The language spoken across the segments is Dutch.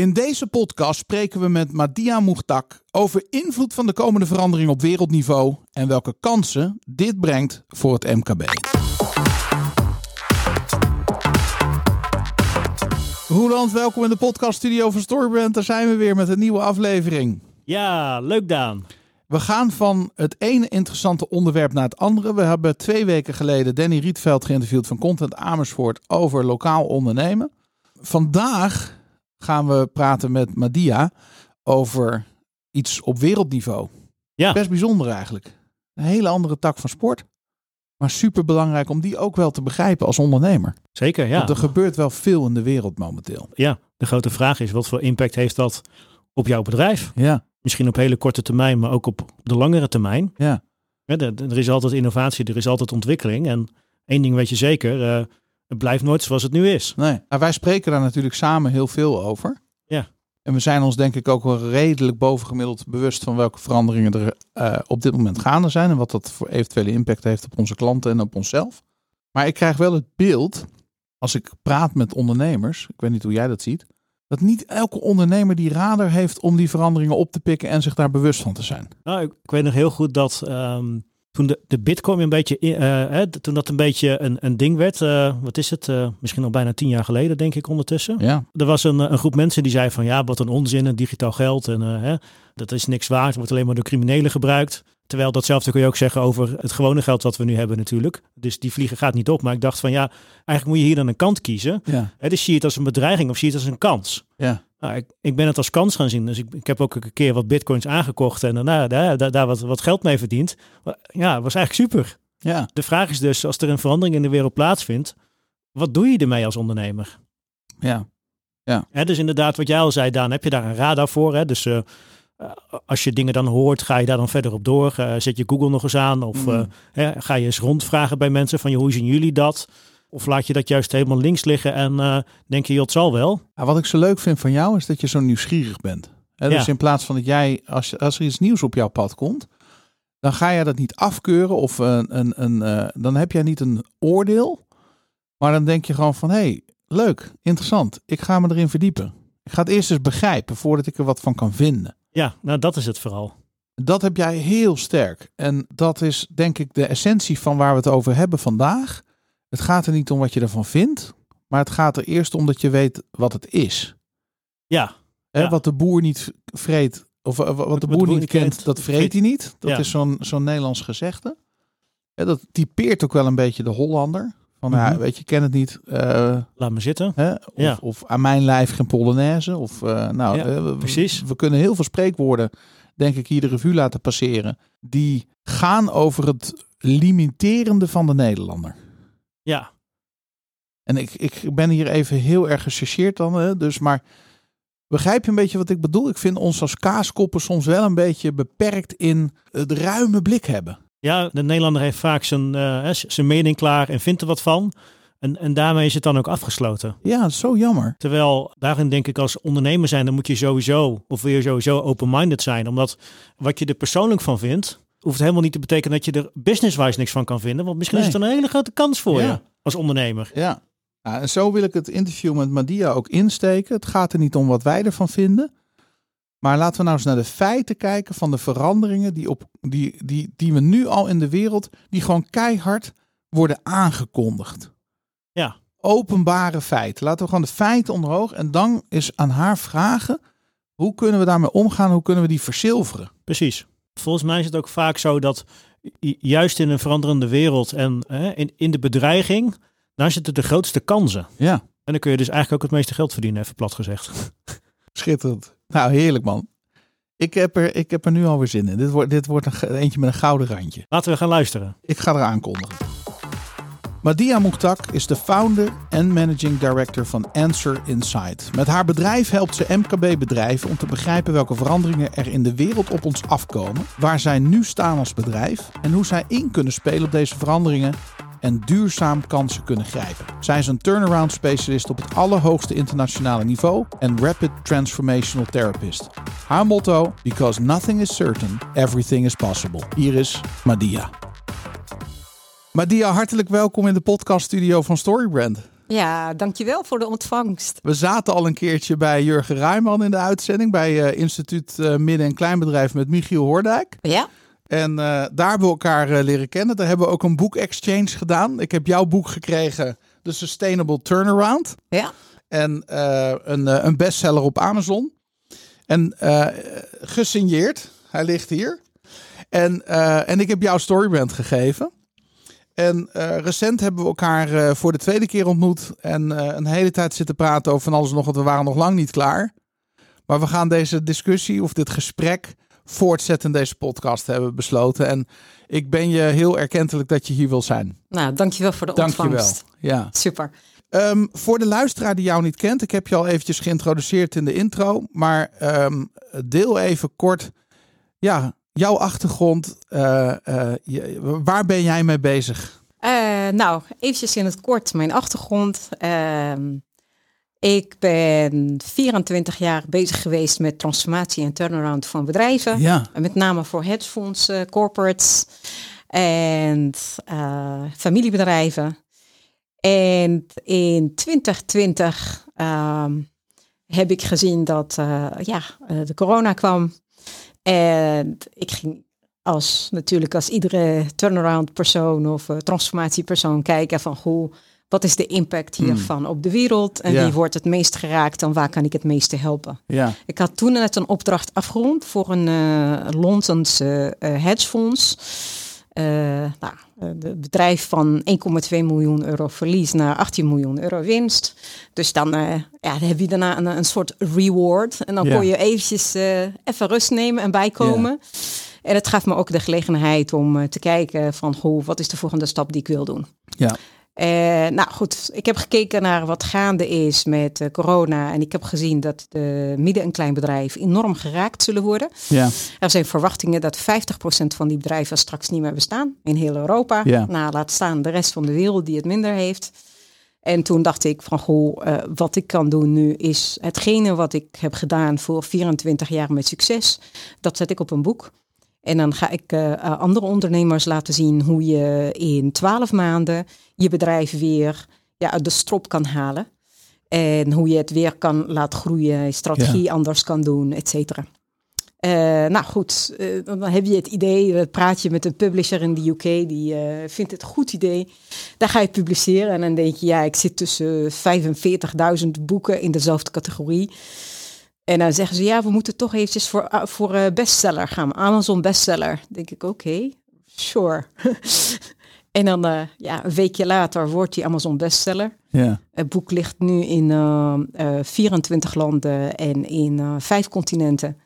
In deze podcast spreken we met Madia Moegtak over invloed van de komende verandering op wereldniveau en welke kansen dit brengt voor het MKB. Roeland, welkom in de podcaststudio van Storybrand. Daar zijn we weer met een nieuwe aflevering. Ja, leuk Daan. We gaan van het ene interessante onderwerp naar het andere. We hebben twee weken geleden Danny Rietveld geïnterviewd van Content Amersfoort over lokaal ondernemen. Vandaag gaan we praten met Madia over iets op wereldniveau. Ja. Best bijzonder eigenlijk. Een hele andere tak van sport. Maar super belangrijk om die ook wel te begrijpen als ondernemer. Zeker, ja. Want er gebeurt wel veel in de wereld momenteel. Ja, de grote vraag is, wat voor impact heeft dat op jouw bedrijf? Ja, Misschien op hele korte termijn, maar ook op de langere termijn. ja, Ja, er, er is altijd innovatie, er is altijd ontwikkeling. En één ding weet je zeker, eh, het blijft nooit zoals het nu is. nee. Nou, wij spreken daar natuurlijk samen heel veel over. Ja. En we zijn ons denk ik ook wel redelijk bovengemiddeld bewust van welke veranderingen er eh, op dit moment gaande zijn. En wat dat voor eventuele impact heeft op onze klanten en op onszelf. Maar ik krijg wel het beeld, als ik praat met ondernemers, ik weet niet hoe jij dat ziet, dat niet elke ondernemer die radar heeft om die veranderingen op te pikken en zich daar bewust van te zijn. Nou, ik, ik weet nog heel goed dat ehm, toen de, de bitcoin een beetje, in- eh, toen dat een beetje een, een ding werd, eh, wat is het, Eh, misschien al bijna tien jaar geleden denk ik ondertussen. Ja, Er was een, een groep mensen die zei van ja, wat een onzin, en digitaal geld en eh, hè, dat is niks waard, wordt alleen maar door criminelen gebruikt. Terwijl datzelfde kun je ook zeggen over het gewone geld wat we nu hebben natuurlijk. Dus die vliegen gaat niet op. Maar ik dacht van ja, eigenlijk moet je hier dan een kant kiezen. ja, Hè, dus zie je het als een bedreiging of zie je het als een kans. ja. Nou, ik, ik ben het als kans gaan zien. Dus ik, ik heb ook een keer wat bitcoins aangekocht en daarna daar, daar, daar wat, wat geld mee verdiend. Ja, was eigenlijk super. ja. De vraag is dus, als er een verandering in de wereld plaatsvindt, wat doe je ermee als ondernemer? ja. Hè, dus inderdaad, wat jij al zei, Daan, heb je daar een radar voor? Hè? Dus eh, als je dingen dan hoort, ga je daar dan verder op door? Eh, zet je Google nog eens aan? Of Mm. eh, hè, ga je eens rondvragen bij mensen van, joh, hoe zien jullie dat? Of laat je dat juist helemaal links liggen en eh, denk je, het zal wel? Ja, wat ik zo leuk vind van jou is dat je zo nieuwsgierig bent. Hè, dus Ja. in plaats van dat jij, als, als er iets nieuws op jouw pad komt, dan ga jij dat niet afkeuren of een, een, een, eh, dan heb jij niet een oordeel. Maar dan denk je gewoon van, hé, hey, leuk, interessant. Ik ga me erin verdiepen. Ik ga het eerst eens begrijpen voordat ik er wat van kan vinden. Ja, nou dat is het vooral. Dat heb jij heel sterk. En dat is denk ik de essentie van waar we het over hebben vandaag. Het gaat er niet om wat je ervan vindt, maar het gaat er eerst om dat je weet wat het is. Ja, Hè, Ja. Wat de boer niet vreet, of eh, wat de boer niet kent, dat vreet hij niet. Dat Ja. is zo'n zo'n Nederlands gezegde. Hè, dat typeert ook wel een beetje de Hollander. Van, ja, Mhm. weet je, ken het niet. eh, laat me zitten. hè, of, Ja. of aan mijn lijf geen Polonaise. Of, eh, nou, Ja, we- precies. We kunnen heel veel spreekwoorden, denk ik, hier de revue laten passeren. Die gaan over het limiterende van de Nederlander. Ja, En ik, ik ben hier even heel erg gechargeerd dan. Hè, dus maar begrijp je een beetje wat ik bedoel? Ik vind ons als kaaskoppen soms wel een beetje beperkt in het ruime blik hebben. ja de Nederlander heeft vaak zijn, eh, zijn mening klaar en vindt er wat van. En, en daarmee is het dan ook afgesloten. Ja, zo jammer. Terwijl daarin denk ik als ondernemer zijn, dan moet je sowieso, of wil je sowieso open-minded zijn. Omdat wat je er persoonlijk van vindt, hoeft helemaal niet te betekenen dat je er business-wise niks van kan vinden. Want misschien is het een hele grote kans voor Ja. je als ondernemer. Ja. Nou, en zo wil ik het interview met Madia ook insteken. Het gaat er niet om wat wij ervan vinden. Maar laten we nou eens naar de feiten kijken van de veranderingen die, op, die, die, die we nu al in de wereld, die gewoon keihard worden aangekondigd. Ja. Openbare feiten. Laten we gewoon de feiten omhoog en dan is aan haar vragen, hoe kunnen we daarmee omgaan, hoe kunnen we die verzilveren? Precies. Volgens mij is het ook vaak zo dat ju- juist in een veranderende wereld en hè, in, in de bedreiging, daar zitten de grootste kansen. Ja, En dan kun je dus eigenlijk ook het meeste geld verdienen, even plat gezegd. schitterend. Nou, heerlijk man. Ik heb er, ik heb er nu alweer zin in. Dit wordt, dit wordt een, eentje met een gouden randje. Laten we gaan luisteren. Ik ga er aankondigen. Madia Mouktak is de founder en managing director van Answer Insight. Met haar bedrijf helpt ze MKB-bedrijven om te begrijpen welke veranderingen er in de wereld op ons afkomen, waar zij nu staan als bedrijf en hoe zij in kunnen spelen op deze veranderingen en duurzaam kansen kunnen grijpen. Zij is een turnaround specialist op het allerhoogste internationale niveau en rapid transformational therapist. Haar motto: Because nothing is certain, everything is possible. Hier is Madia. Madia, hartelijk welkom in de podcaststudio van Storybrand. Ja, dankjewel voor de ontvangst. We zaten al een keertje bij Jurgen Ruijman in de uitzending bij uh, Instituut uh, Midden- en Kleinbedrijf met Michiel Hoordijk. Ja. En uh, daar hebben we elkaar leren kennen. Daar hebben we ook een boek exchange gedaan. Ik heb jouw boek gekregen, The Sustainable Turnaround. Ja. En een, een bestseller op Amazon. En gesigneerd. Hij ligt hier. En, en ik heb jou Storybrand gegeven. En uh, recent hebben we elkaar uh, voor de tweede keer ontmoet. En uh, een hele tijd zitten praten over van alles en nog. Want we waren nog lang niet klaar. Maar we gaan deze discussie of dit gesprek voortzetten in deze podcast hebben besloten. En ik ben je heel erkentelijk dat je hier wil zijn. Nou, dankjewel voor de dankjewel. ontvangst. Ja. Super. Um, voor de luisteraar die jou niet kent. Ik heb je al eventjes geïntroduceerd in de intro. Maar um, deel even kort. Ja, jouw achtergrond, uh, uh, je, waar ben jij mee bezig? Uh, nou, eventjes in het kort mijn achtergrond. Ehm, ik ben 24 jaar bezig geweest met transformatie en turnaround van bedrijven. Ja. Met name voor hedgefondsen, corporates en familiebedrijven. En in 2020 um, heb ik gezien dat ja, de corona kwam. En ik ging als natuurlijk als iedere turnaround persoon of uh, transformatiepersoon kijken van hoe wat is de impact hiervan op de wereld en Ja. wie wordt het meest geraakt en waar kan ik het meeste helpen. Ja, Ik had toen net een opdracht afgerond voor een uh, Londense uh, hedgefonds. Uh, nou, het bedrijf van 1,2 miljoen euro verlies naar 18 miljoen euro winst. Dus dan, uh, ja, dan heb je daarna een, een soort reward. En dan Ja. kon je eventjes uh, even rust nemen en bijkomen. En het gaf me ook de gelegenheid om te kijken van, goh, wat is de volgende stap die ik wil doen. ja, Uh, nou goed, ik heb gekeken naar wat gaande is met uh, corona. En ik heb gezien dat de midden- en kleinbedrijven enorm geraakt zullen worden. ja, Er zijn verwachtingen dat 50% van die bedrijven straks niet meer bestaan in heel Europa. Ja. Nou, laat staan de rest van de wereld die het minder heeft. En toen dacht ik van, goh, uh, wat ik kan doen nu is hetgene wat ik heb gedaan voor 24 jaar met succes. Dat zet ik op een boek. En dan ga ik uh, andere ondernemers laten zien hoe je in 12 maanden je bedrijf weer ja, uit de strop kan halen. En hoe je het weer kan laten groeien, je strategie ja. anders kan doen, et cetera. Uh, nou goed, uh, dan heb je het idee, dan praat je met een publisher in de UK, die uh, vindt het een goed idee. Daar ga je publiceren en dan denk je, ja, ik zit tussen 45.000 boeken in dezelfde categorie. En dan zeggen ze, ja, we moeten toch eventjes voor, voor bestseller gaan, Amazon bestseller. Dan denk ik, oké, okay, sure. en dan uh, ja, een weekje later wordt die Amazon bestseller. ja. Het boek ligt nu in uh, uh, 24 landen en in vijf continenten.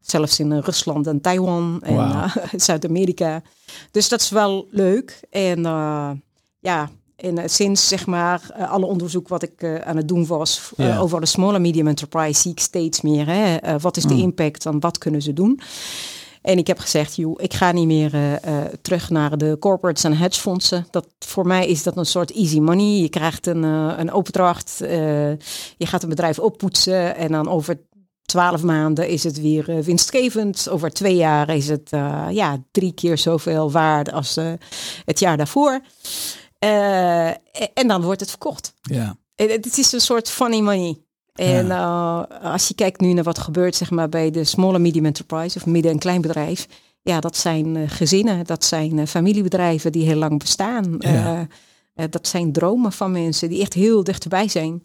Zelfs in Rusland en Taiwan en. Zuid-Amerika. Dus dat is wel leuk. En ja, en sinds zeg maar uh, alle onderzoek wat ik uh, aan het doen was Ja. over de small en medium enterprise, zie ik steeds meer. Hè, wat is de Mm. impact en wat kunnen ze doen? En ik heb gezegd, joh, ik ga niet meer terug naar de corporates en hedgefondsen. Dat, voor mij is dat een soort easy money. Je krijgt een, een opdracht, je gaat een bedrijf oppoetsen en dan over twaalf maanden is het weer winstgevend. Over twee jaar is het ja, drie keer zoveel waard als het jaar daarvoor. Uh, en dan wordt het verkocht. Ja. Het is een soort funny money. En ja. als je kijkt nu naar wat gebeurt zeg maar, bij de small en medium enterprise of midden- en kleinbedrijf. Ja, dat zijn gezinnen, dat zijn familiebedrijven die heel lang bestaan. Ja. dat zijn dromen van mensen die echt heel dichterbij zijn.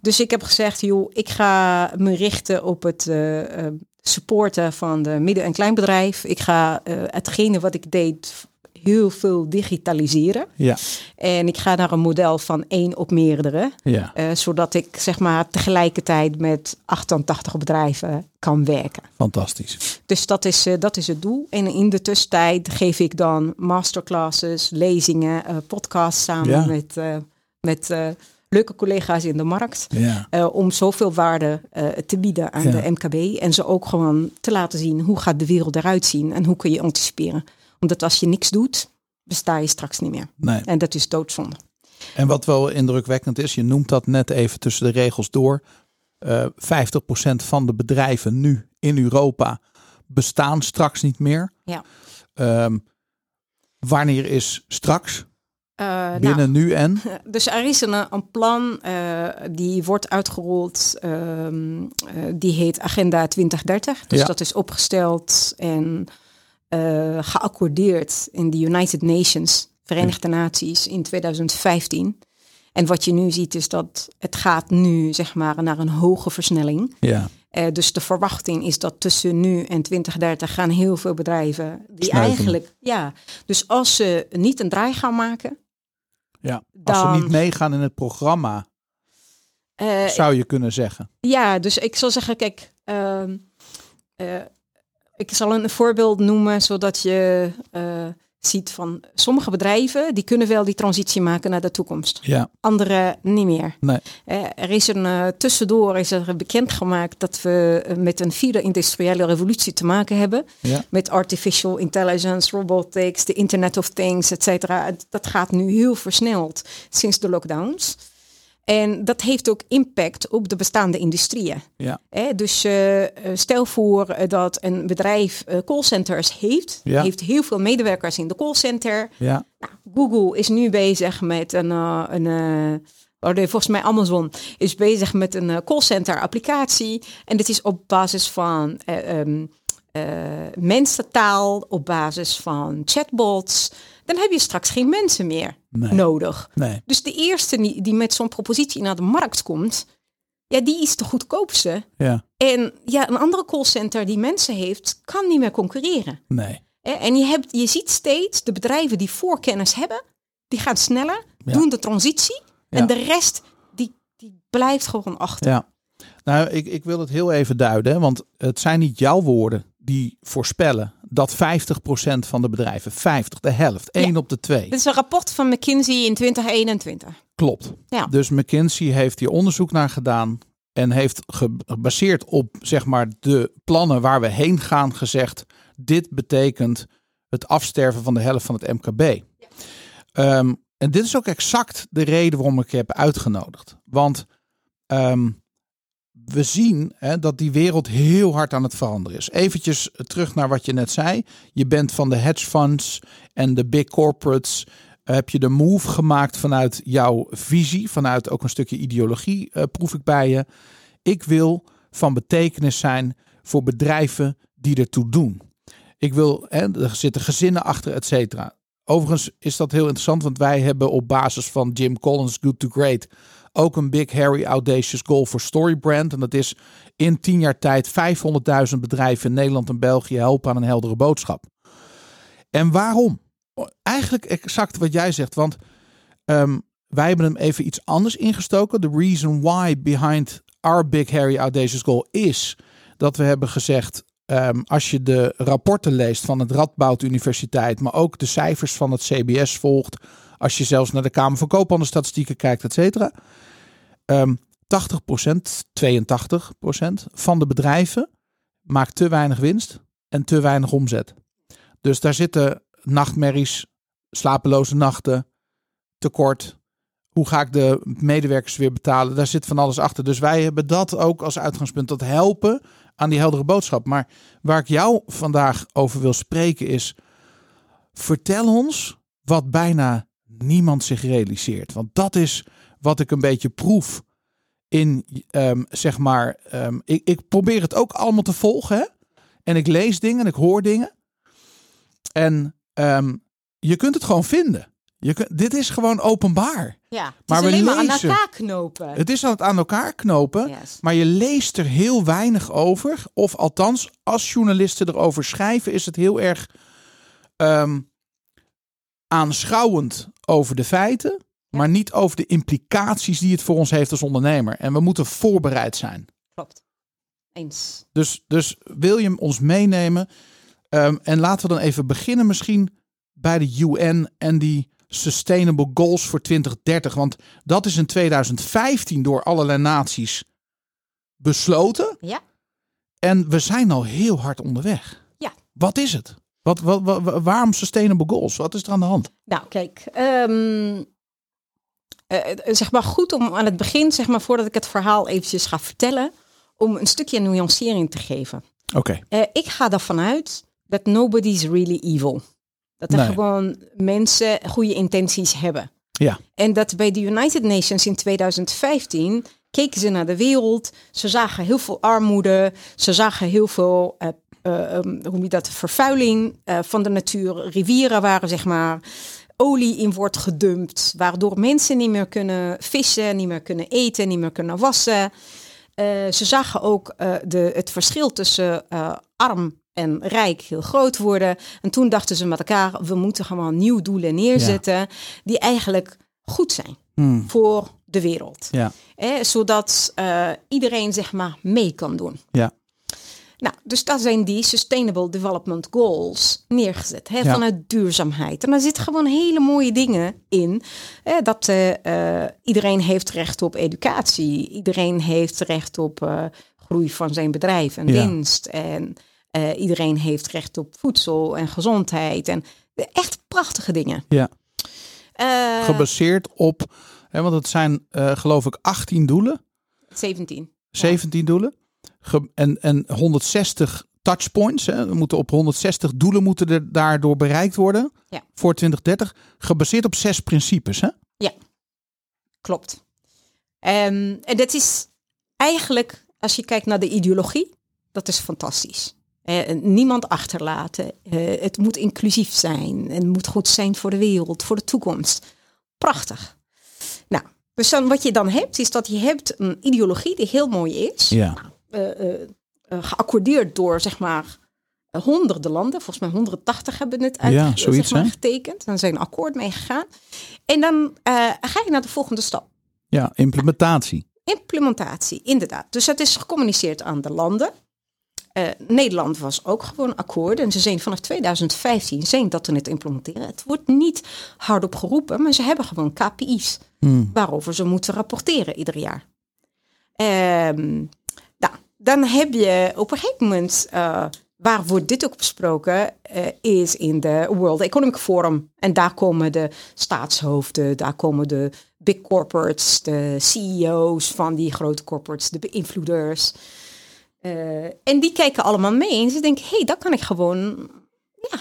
Dus ik heb gezegd, joh, ik ga me richten op het supporten van de midden- en kleinbedrijf. Ik ga hetgene wat ik deed heel veel digitaliseren. Ja. En ik ga naar een model van één op meerdere. Ja. zodat ik zeg maar tegelijkertijd met 88 bedrijven kan werken. Fantastisch. Dus dat is, dat is het doel. En in de tussentijd geef ik dan masterclasses, lezingen, podcasts samen Ja. met... met leuke collega's in de markt. Ja. Uh, om zoveel waarde uh, te bieden aan Ja. de MKB. En ze ook gewoon te laten zien hoe gaat de wereld eruit zien. En hoe kun je anticiperen. Omdat als je niks doet, besta je straks niet meer. Nee. En dat is doodzonde. En wat wel indrukwekkend is, je noemt dat net even tussen de regels door. Uh, 50% van de bedrijven nu in Europa bestaan straks niet meer. Ja. Um, wanneer is straks? Uh, nou, Binnen nu en? Dus er is een, een plan uh, die wordt uitgerold, uh, die heet Agenda 2030. Dus Ja. dat is opgesteld en uh, geaccordeerd in de United Nations, Verenigde Naties, in 2015. En wat je nu ziet is dat het gaat nu zeg maar naar een hoge versnelling. Ja. Uh, dus de verwachting is dat tussen nu en 2030 gaan heel veel bedrijven die eigenlijk, ja, dus als ze niet een draai gaan maken, ja. Als ze niet meegaan in het programma, uh, zou je kunnen zeggen. Ja, dus ik zal zeggen, kijk, ehm, eh, ik zal een voorbeeld noemen, zodat je eh, ziet van sommige bedrijven, die kunnen wel die transitie maken naar de toekomst. Ja. Andere niet meer. Nee. Eh, er is een eh, tussendoor is er bekendgemaakt dat we met een vierde industriële revolutie te maken hebben. Ja. Met artificial intelligence, robotics, de Internet of Things, et cetera. Dat gaat nu heel versneld sinds de lockdowns. En dat heeft ook impact op de bestaande industrieën. Ja. Hè, dus eh, eh, stel voor eh, dat een bedrijf eh, callcenters heeft, Ja. heeft heel veel medewerkers in de callcenter. Ja. Nou, Google is nu bezig met een, een oh volgens mij Amazon is bezig met een callcenter applicatie. En dit is op basis van eh, ehm, eh, mensentaal, op basis van chatbots. Dan heb je straks geen mensen meer Nee. nodig. Nee. Dus de eerste die, die met zo'n propositie naar de markt komt, ja, die is de goedkoopste. Ja. En ja, een andere callcenter die mensen heeft, kan niet meer concurreren. Nee. En je, hebt, je ziet steeds de bedrijven die voorkennis hebben, die gaan sneller, Ja. doen de transitie. Ja. En de rest, die, die blijft gewoon achter. Ja. Nou, ik, ik wil het heel even duiden, want het zijn niet jouw woorden die voorspellen dat 50% van de bedrijven, 50, de helft, 1 op de 2, Dit is een rapport van McKinsey in 2021. klopt. Ja. Dus McKinsey heeft hier onderzoek naar gedaan en heeft ge- gebaseerd op zeg maar de plannen waar we heen gaan gezegd, dit betekent het afsterven van de helft van het MKB. Ehm, en dit is ook exact de reden waarom ik je heb uitgenodigd. Want ehm, we zien hè, dat die wereld heel hard aan het veranderen is. Eventjes terug naar wat je net zei. Je bent van de hedge funds en de big corporates. eh, Heb je de move gemaakt vanuit jouw visie, vanuit ook een stukje ideologie, eh, proef ik bij je. Ik wil van betekenis zijn voor bedrijven die ertoe doen. Ik wil, hè, er zitten gezinnen achter, et cetera. Overigens is dat heel interessant, want wij hebben op basis van Jim Collins' Good to Great ook een Big Harry Audacious Goal for Story brand. En dat is in tien jaar tijd 500.000 bedrijven in Nederland en België helpen aan een heldere boodschap. En waarom? Eigenlijk exact wat jij zegt, want ehm, wij hebben hem even iets anders ingestoken. The reason why behind our Big Harry Audacious Goal is dat we hebben gezegd, ehm, als je de rapporten leest van het Radboud Universiteit, maar ook de cijfers van het CBS volgt, als je zelfs naar de Kamer van Koophandelstatistieken kijkt, et cetera. Ehm 80%, 82% van de bedrijven maakt te weinig winst en te weinig omzet. Dus daar zitten nachtmerries, slapeloze nachten, tekort. Hoe ga ik de medewerkers weer betalen? Daar zit van alles achter. Dus wij hebben dat ook als uitgangspunt. Dat helpen aan die heldere boodschap. Maar waar ik jou vandaag over wil spreken is... Vertel ons wat bijna niemand zich realiseert. Want dat is wat ik een beetje proef in, ehm, zeg maar... ehm, ik, ik probeer het ook allemaal te volgen. Hè? En ik lees dingen en ik hoor dingen. En ehm, je kunt het gewoon vinden. Je kunt, dit is gewoon openbaar. Ja, het Maar is we maar aan lezen. elkaar knopen. Het is aan het aan elkaar knopen. Yes. Maar je leest er heel weinig over. Of althans, als journalisten erover schrijven, is het heel erg aanschouwend over de feiten. Maar niet over de implicaties die het voor ons heeft als ondernemer. En we moeten voorbereid zijn. Klopt. Eens. Dus, dus wil je ons meenemen? Ehm, en laten we dan even beginnen misschien bij de UN en die Sustainable Goals voor 2030. Want dat is in 2015 door allerlei naties besloten. Ja. En we zijn al heel hard onderweg. Ja. Wat is het? Wat, wat, wa- wa- waarom Sustainable Goals? Wat is er aan de hand? Nou, kijk. ehm, eh, eh, zeg maar goed om aan het begin, zeg maar voordat ik het verhaal eventjes ga vertellen, om een stukje nuancering te geven. Oké. Eh, ik ga ervan uit dat nobody's really evil. Dat er Nee. gewoon mensen goede intenties hebben. Ja. En dat bij de United Nations in 2015 keken ze naar de wereld. Ze zagen heel veel armoede. Ze zagen heel veel, eh, ehm, hoe je dat, vervuiling eh, van de natuur. Rivieren waar zeg maar olie in wordt gedumpt. Waardoor mensen niet meer kunnen vissen, niet meer kunnen eten, niet meer kunnen wassen. Eh, ze zagen ook de, het verschil tussen arm en rijk heel groot worden. En toen dachten ze met elkaar, we moeten gewoon nieuwe doelen neerzetten die eigenlijk goed zijn Hmm. voor de wereld. Ja. Zodat iedereen zeg maar mee kan doen. Ja. Nou, dus dat zijn die Sustainable Development Goals neergezet hè, Ja. vanuit duurzaamheid. En daar zitten gewoon hele mooie dingen in. Hè, dat eh, eh, iedereen heeft recht op educatie. Iedereen heeft recht op eh, groei van zijn bedrijf en Ja. winst. En iedereen heeft recht op voedsel en gezondheid. En echt prachtige dingen. Ja. Gebaseerd op, hè, want het zijn geloof ik 18 doelen, 17. 17 doelen. En, en 160 touchpoints. Hè. Er moeten op 160 doelen moeten er daardoor bereikt worden Ja. voor 2030. Gebaseerd op zes principes. Hè? Klopt. Ehm, en dat is eigenlijk, als je kijkt naar de ideologie, dat is fantastisch. Eh, niemand achterlaten. Eh, het moet inclusief zijn. Het moet goed zijn voor de wereld, voor de toekomst. Prachtig. Nou, dus dan, wat je dan hebt, is dat je hebt een ideologie die heel mooi is. Ja. eh, geaccordeerd door, zeg maar, eh, honderden landen. Volgens mij 180 hebben het uit, Ja, zoiets, zeg maar, getekend. Dan zijn een akkoord mee gegaan. En dan eh, ga je naar de volgende stap. ja, implementatie. Implementatie, inderdaad. Dus het is gecommuniceerd aan de landen. Eh, Nederland was ook gewoon akkoord. En ze zijn vanaf 2015 zijn dat te het implementeren. Het wordt niet hardop geroepen, maar ze hebben gewoon KPI's. Hmm. Waarover ze moeten rapporteren ieder jaar. Ehm, dan heb je op een gegeven moment, eh, waar wordt dit ook besproken, eh, is in de World Economic Forum. En daar komen de staatshoofden, daar komen de big corporates, de CEO's van die grote corporates, de beïnvloeders. Eh, en die kijken allemaal mee en ze denken, hé, hey, daar kan ik gewoon ja,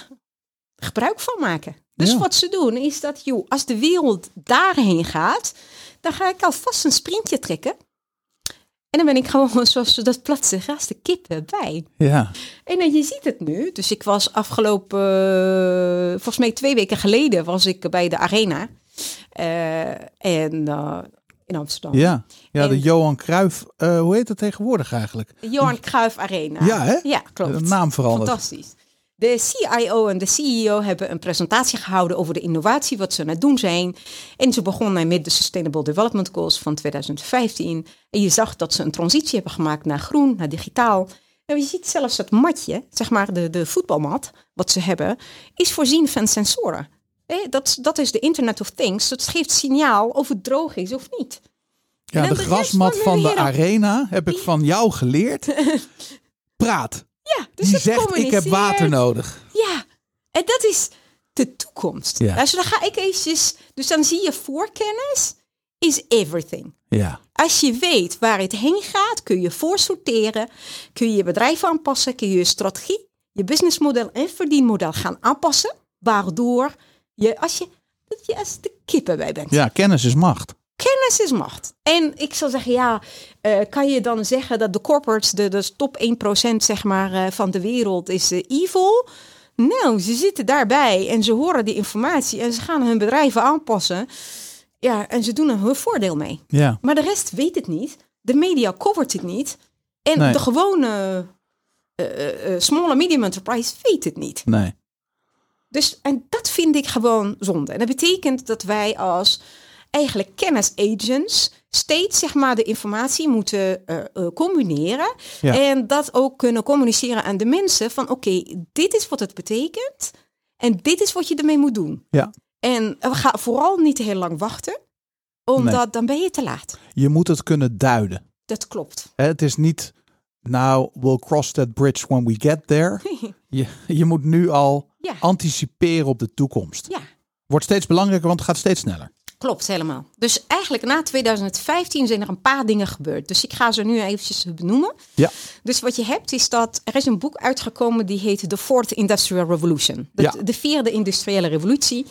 gebruik van maken. Dus Ja. wat ze doen is dat, joh, als de wereld daarheen gaat, dan ga ik alvast een sprintje trekken. En dan ben ik gewoon, zoals ze dat plat zeggen, de kippen bij. Ja. En dan, je ziet het nu. Dus ik was afgelopen, eh, volgens mij twee weken geleden, was ik bij de Arena. Eh, en eh, in Amsterdam. Ja. Ja, de Johan Cruijff, hoe heet het tegenwoordig eigenlijk? Johan Cruijff Arena. Ja, hè? Ja, klopt. De naam veranderd. Fantastisch. De CIO en de CEO hebben een presentatie gehouden over de innovatie, wat ze aan het doen zijn. En ze begonnen met de Sustainable Development Goals van 2015. En je zag dat ze een transitie hebben gemaakt naar groen, naar digitaal. En je ziet zelfs het matje, zeg maar de, de voetbalmat, wat ze hebben, is voorzien van sensoren. Dat, dat is de Internet of Things. Dat geeft signaal of het droog is of niet. Ja, de grasmat van de arena heb ik van jou geleerd. Praat. Ja, dus Die het zegt, ik heb water nodig. Ja, en dat is de toekomst. Ja. Dus dan ga ik eventjes, dus dan zie je voorkennis is everything. Ja. Als je weet waar het heen gaat, kun je voorsorteren, kun je je bedrijf aanpassen, kun je je strategie, je businessmodel en verdienmodel gaan aanpassen, waardoor je als je, dat je als de kippen bij bent. ja, kennis is macht. Kennis is macht. En ik zou zeggen, ja, eh, kan je dan zeggen dat de corporates, de, de top 1% zeg maar, eh, van de wereld is eh, evil? Nou, ze zitten daarbij en ze horen die informatie en ze gaan hun bedrijven aanpassen. Ja, en ze doen er hun voordeel mee. Ja. Maar de rest weet het niet. De media covert het niet. En Nee. de gewone small en medium enterprise weet het niet. Nee. Dus, en dat vind ik gewoon zonde. En dat betekent dat wij als eigenlijk kennisagents steeds zeg maar de informatie moeten eh, eh, combineren. Ja. En dat ook kunnen communiceren aan de mensen van oké, dit is wat het betekent. En dit is wat je ermee moet doen. Ja. En we gaan vooral niet heel lang wachten. Omdat Nee. dan ben je te laat. Je moet het kunnen duiden. Dat klopt. Het is niet, nou, we'll cross that bridge when we get there. Je, je moet nu al Ja. anticiperen op de toekomst. Ja, Wordt steeds belangrijker, want het gaat steeds sneller. Klopt, helemaal. Dus eigenlijk na 2015 zijn er een paar dingen gebeurd. Dus ik ga ze nu eventjes benoemen. Ja. Dus wat je hebt is dat er is een boek uitgekomen die heet The Fourth Industrial Revolution. De, Ja. de vierde industriële revolutie.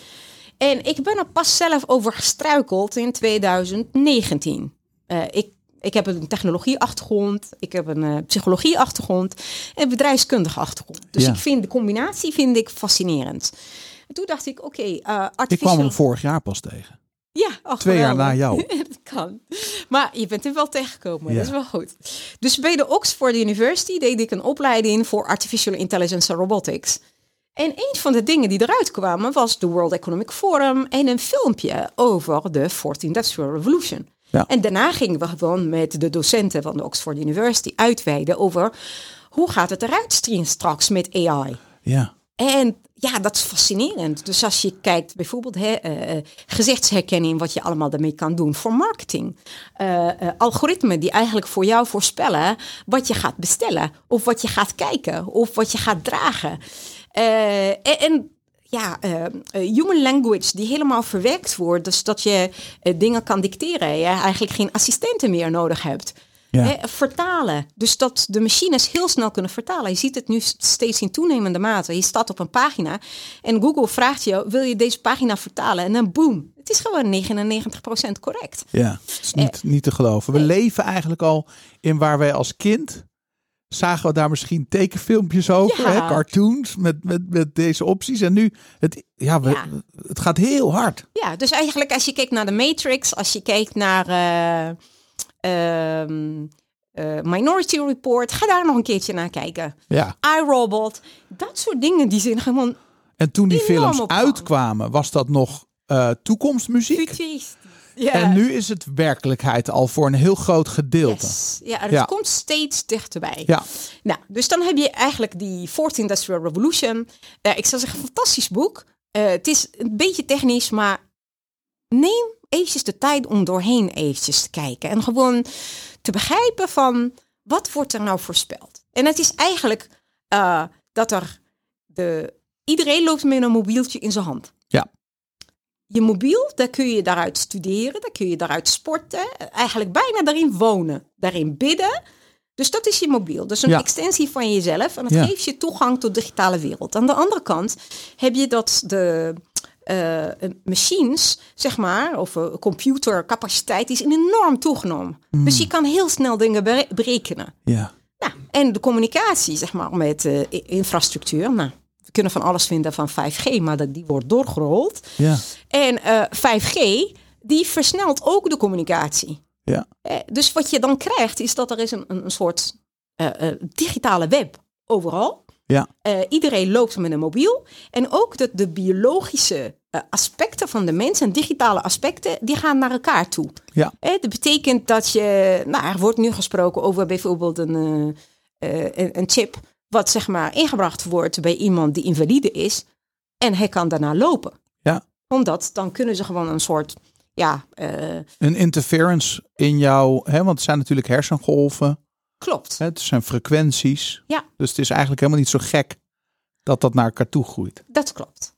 En ik ben er pas zelf over gestruikeld in 2019. Eh, ik, ik heb een technologieachtergrond, ik heb een eh, psychologieachtergrond en bedrijfskundige achtergrond. Dus Ja. ik vind de combinatie vind ik fascinerend. En toen dacht ik, oké, eh Ik kwam artificial... hem vorig jaar pas tegen. Ja, ach, Twee jaar na jou. dat kan. Maar je bent er wel tegengekomen, Ja. dat is wel goed. Dus bij de Oxford University deed ik een opleiding voor Artificial Intelligence en Robotics. En een van de dingen die eruit kwamen was de World Economic Forum en een filmpje over de Fourth Industrial Revolution. Ja. En daarna gingen we gewoon met de docenten van de Oxford University uitweiden over hoe gaat het eruit zien straks met AI. Ja. En ja, dat is fascinerend. Dus als je kijkt bijvoorbeeld eh, eh, gezichtsherkenning, wat je allemaal daarmee kan doen voor marketing. Eh, eh, algoritmen die eigenlijk voor jou voorspellen wat je gaat bestellen. Of wat je gaat kijken. Of wat je gaat dragen. En, en ja, human language die helemaal verwerkt wordt. Dus dat je dingen kan dicteren. Je eigenlijk geen assistenten meer nodig hebt. Ja. Hè, vertalen. Dus dat de machines heel snel kunnen vertalen. Je ziet het nu steeds in toenemende mate. Je staat op een pagina en Google vraagt je: wil je deze pagina vertalen? En dan boom. Het is gewoon 99% correct. Ja, het is niet, niet te geloven. We leven eigenlijk al in waar wij als kind zagen we daar misschien tekenfilmpjes over, Ja. hè, cartoons met, met, met deze opties. En nu, het, ja, we, Ja. het gaat heel hard. Ja, dus eigenlijk als je kijkt naar de Matrix, als je kijkt naar eh, ehm, eh, Minority Report, ga daar nog een keertje naar kijken. Ja. iRobot, dat soort dingen die zijn gewoon En toen die films uitkwamen, was dat nog eh, toekomstmuziek. futuristisch. Ja. En nu is het werkelijkheid al voor een heel groot gedeelte. Yes. Ja, het Ja. komt steeds dichterbij. Ja, Nou, dus dan heb je eigenlijk die Fourth Industrial Revolution. Eh, ik zou zeggen, fantastisch boek. Eh, het is een beetje technisch, maar neem eventjes de tijd om doorheen eventjes te kijken. En gewoon te begrijpen van, wat wordt er nou voorspeld? En het is eigenlijk eh, dat er, de, iedereen loopt met een mobieltje in zijn hand. Ja. Je mobiel, daar kun je daaruit studeren, daar kun je daaruit sporten. Eigenlijk bijna daarin wonen, daarin bidden. Dus dat is je mobiel. Dus een Ja. extensie van jezelf. En het Ja. geeft je toegang tot de digitale wereld. Aan de andere kant heb je dat de eh, machines, zeg maar, of uh, computercapaciteit is enorm toegenomen. Mm. Dus je kan heel snel dingen bere- berekenen. ja. Nou, en de communicatie, zeg maar, met eh, infrastructuur. Nou, we kunnen van alles vinden van 5G, maar dat, die wordt doorgerold. ja. En eh, 5G, die versnelt ook de communicatie. ja. Eh, dus wat je dan krijgt, is dat er is een, een, soort eh, eh, digitale web overal. Ja. Eh, iedereen loopt met een mobiel. En ook dat de biologische eh, aspecten van de mens en digitale aspecten, die gaan naar elkaar toe. Ja. Eh, dat betekent dat je, nou, er wordt nu gesproken over bijvoorbeeld een, eh, eh, een, een chip, wat zeg maar ingebracht wordt bij iemand die invalide is. En hij kan daarna lopen. Ja. Omdat dan kunnen ze gewoon een soort, ja, eh, Een interference in jouw, hè, want het zijn natuurlijk hersengolven. klopt. Hè, het zijn frequenties. Ja. Dus het is eigenlijk helemaal niet zo gek dat dat naar elkaar toe groeit. Dat klopt.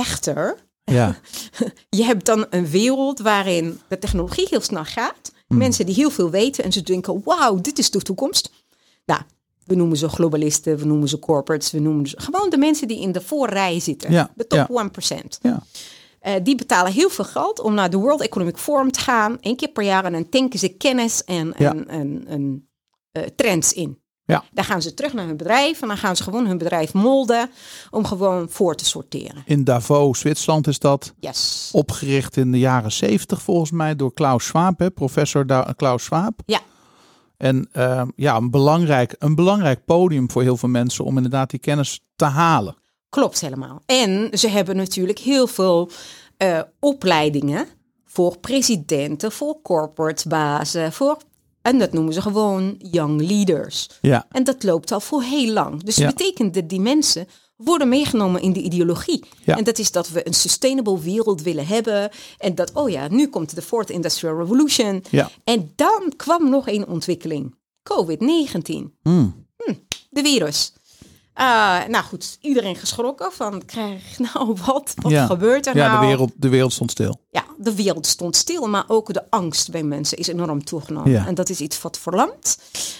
Echter, Ja. je hebt dan een wereld waarin de technologie heel snel gaat. Hmm. Mensen die heel veel weten en ze denken, wauw, dit is de toekomst. Nou, we noemen ze globalisten, we noemen ze corporates, we noemen ze gewoon de mensen die in de voorrij zitten. Ja, De top ja. 1%. Ja. Eh, die betalen heel veel geld om naar de World Economic Forum te gaan. één keer per jaar en dan tanken ze kennis en, en, en, eh, trends in. Ja. Dan gaan ze terug naar hun bedrijf en dan gaan ze gewoon hun bedrijf molden om gewoon voor te sorteren. In Davos, Zwitserland is dat Yes. opgericht in de jaren 70 volgens mij door Klaus Schwab, hè, professor Da- Klaus Schwab. Ja. En eh, ja, een belangrijk, een belangrijk podium voor heel veel mensen om inderdaad die kennis te halen. Klopt helemaal. En ze hebben natuurlijk heel veel eh, opleidingen voor presidenten, voor corporate bazen, voor, en dat noemen ze gewoon young leaders. Ja, En dat loopt al voor heel lang. Dus Ja. dat betekent dat die mensen worden meegenomen in de ideologie. Ja. En dat is dat we een sustainable wereld willen hebben. En dat, oh ja, nu komt de Fourth Industrial Revolution. ja. En dan kwam nog een ontwikkeling. COVID-19. Hmm. de virus. Uh, nou goed, iedereen geschrokken van, krijg nou wat? Wat Ja. gebeurt er Ja, nou? de wereld, de wereld stond stil. Ja, de wereld stond stil, maar ook de angst bij mensen is enorm toegenomen. Ja. En dat is iets wat verlamt.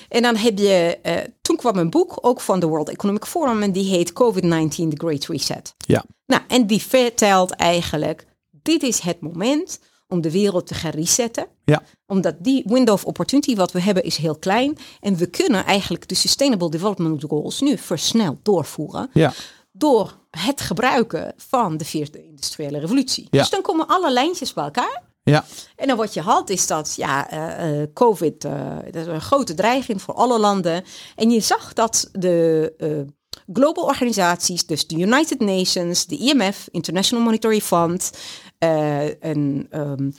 En dan heb je, eh, toen kwam een boek, ook van de World Economic Forum, en die heet COVID-19, The Great Reset. Ja. Nou, en die vertelt eigenlijk, dit is het moment om de wereld te gaan resetten. Ja. Omdat die window of opportunity wat we hebben is heel klein. En we kunnen eigenlijk de Sustainable Development Goals nu versneld doorvoeren Ja, door het gebruiken van de vierde industriële revolutie. Ja. Dus dan komen alle lijntjes bij elkaar. ja, En dan wat je had is dat ja, eh, COVID, eh, dat is een grote dreiging voor alle landen. En je zag dat de global organisaties, dus de United Nations, de IMF, International Monetary Fund, eh, en, ehm,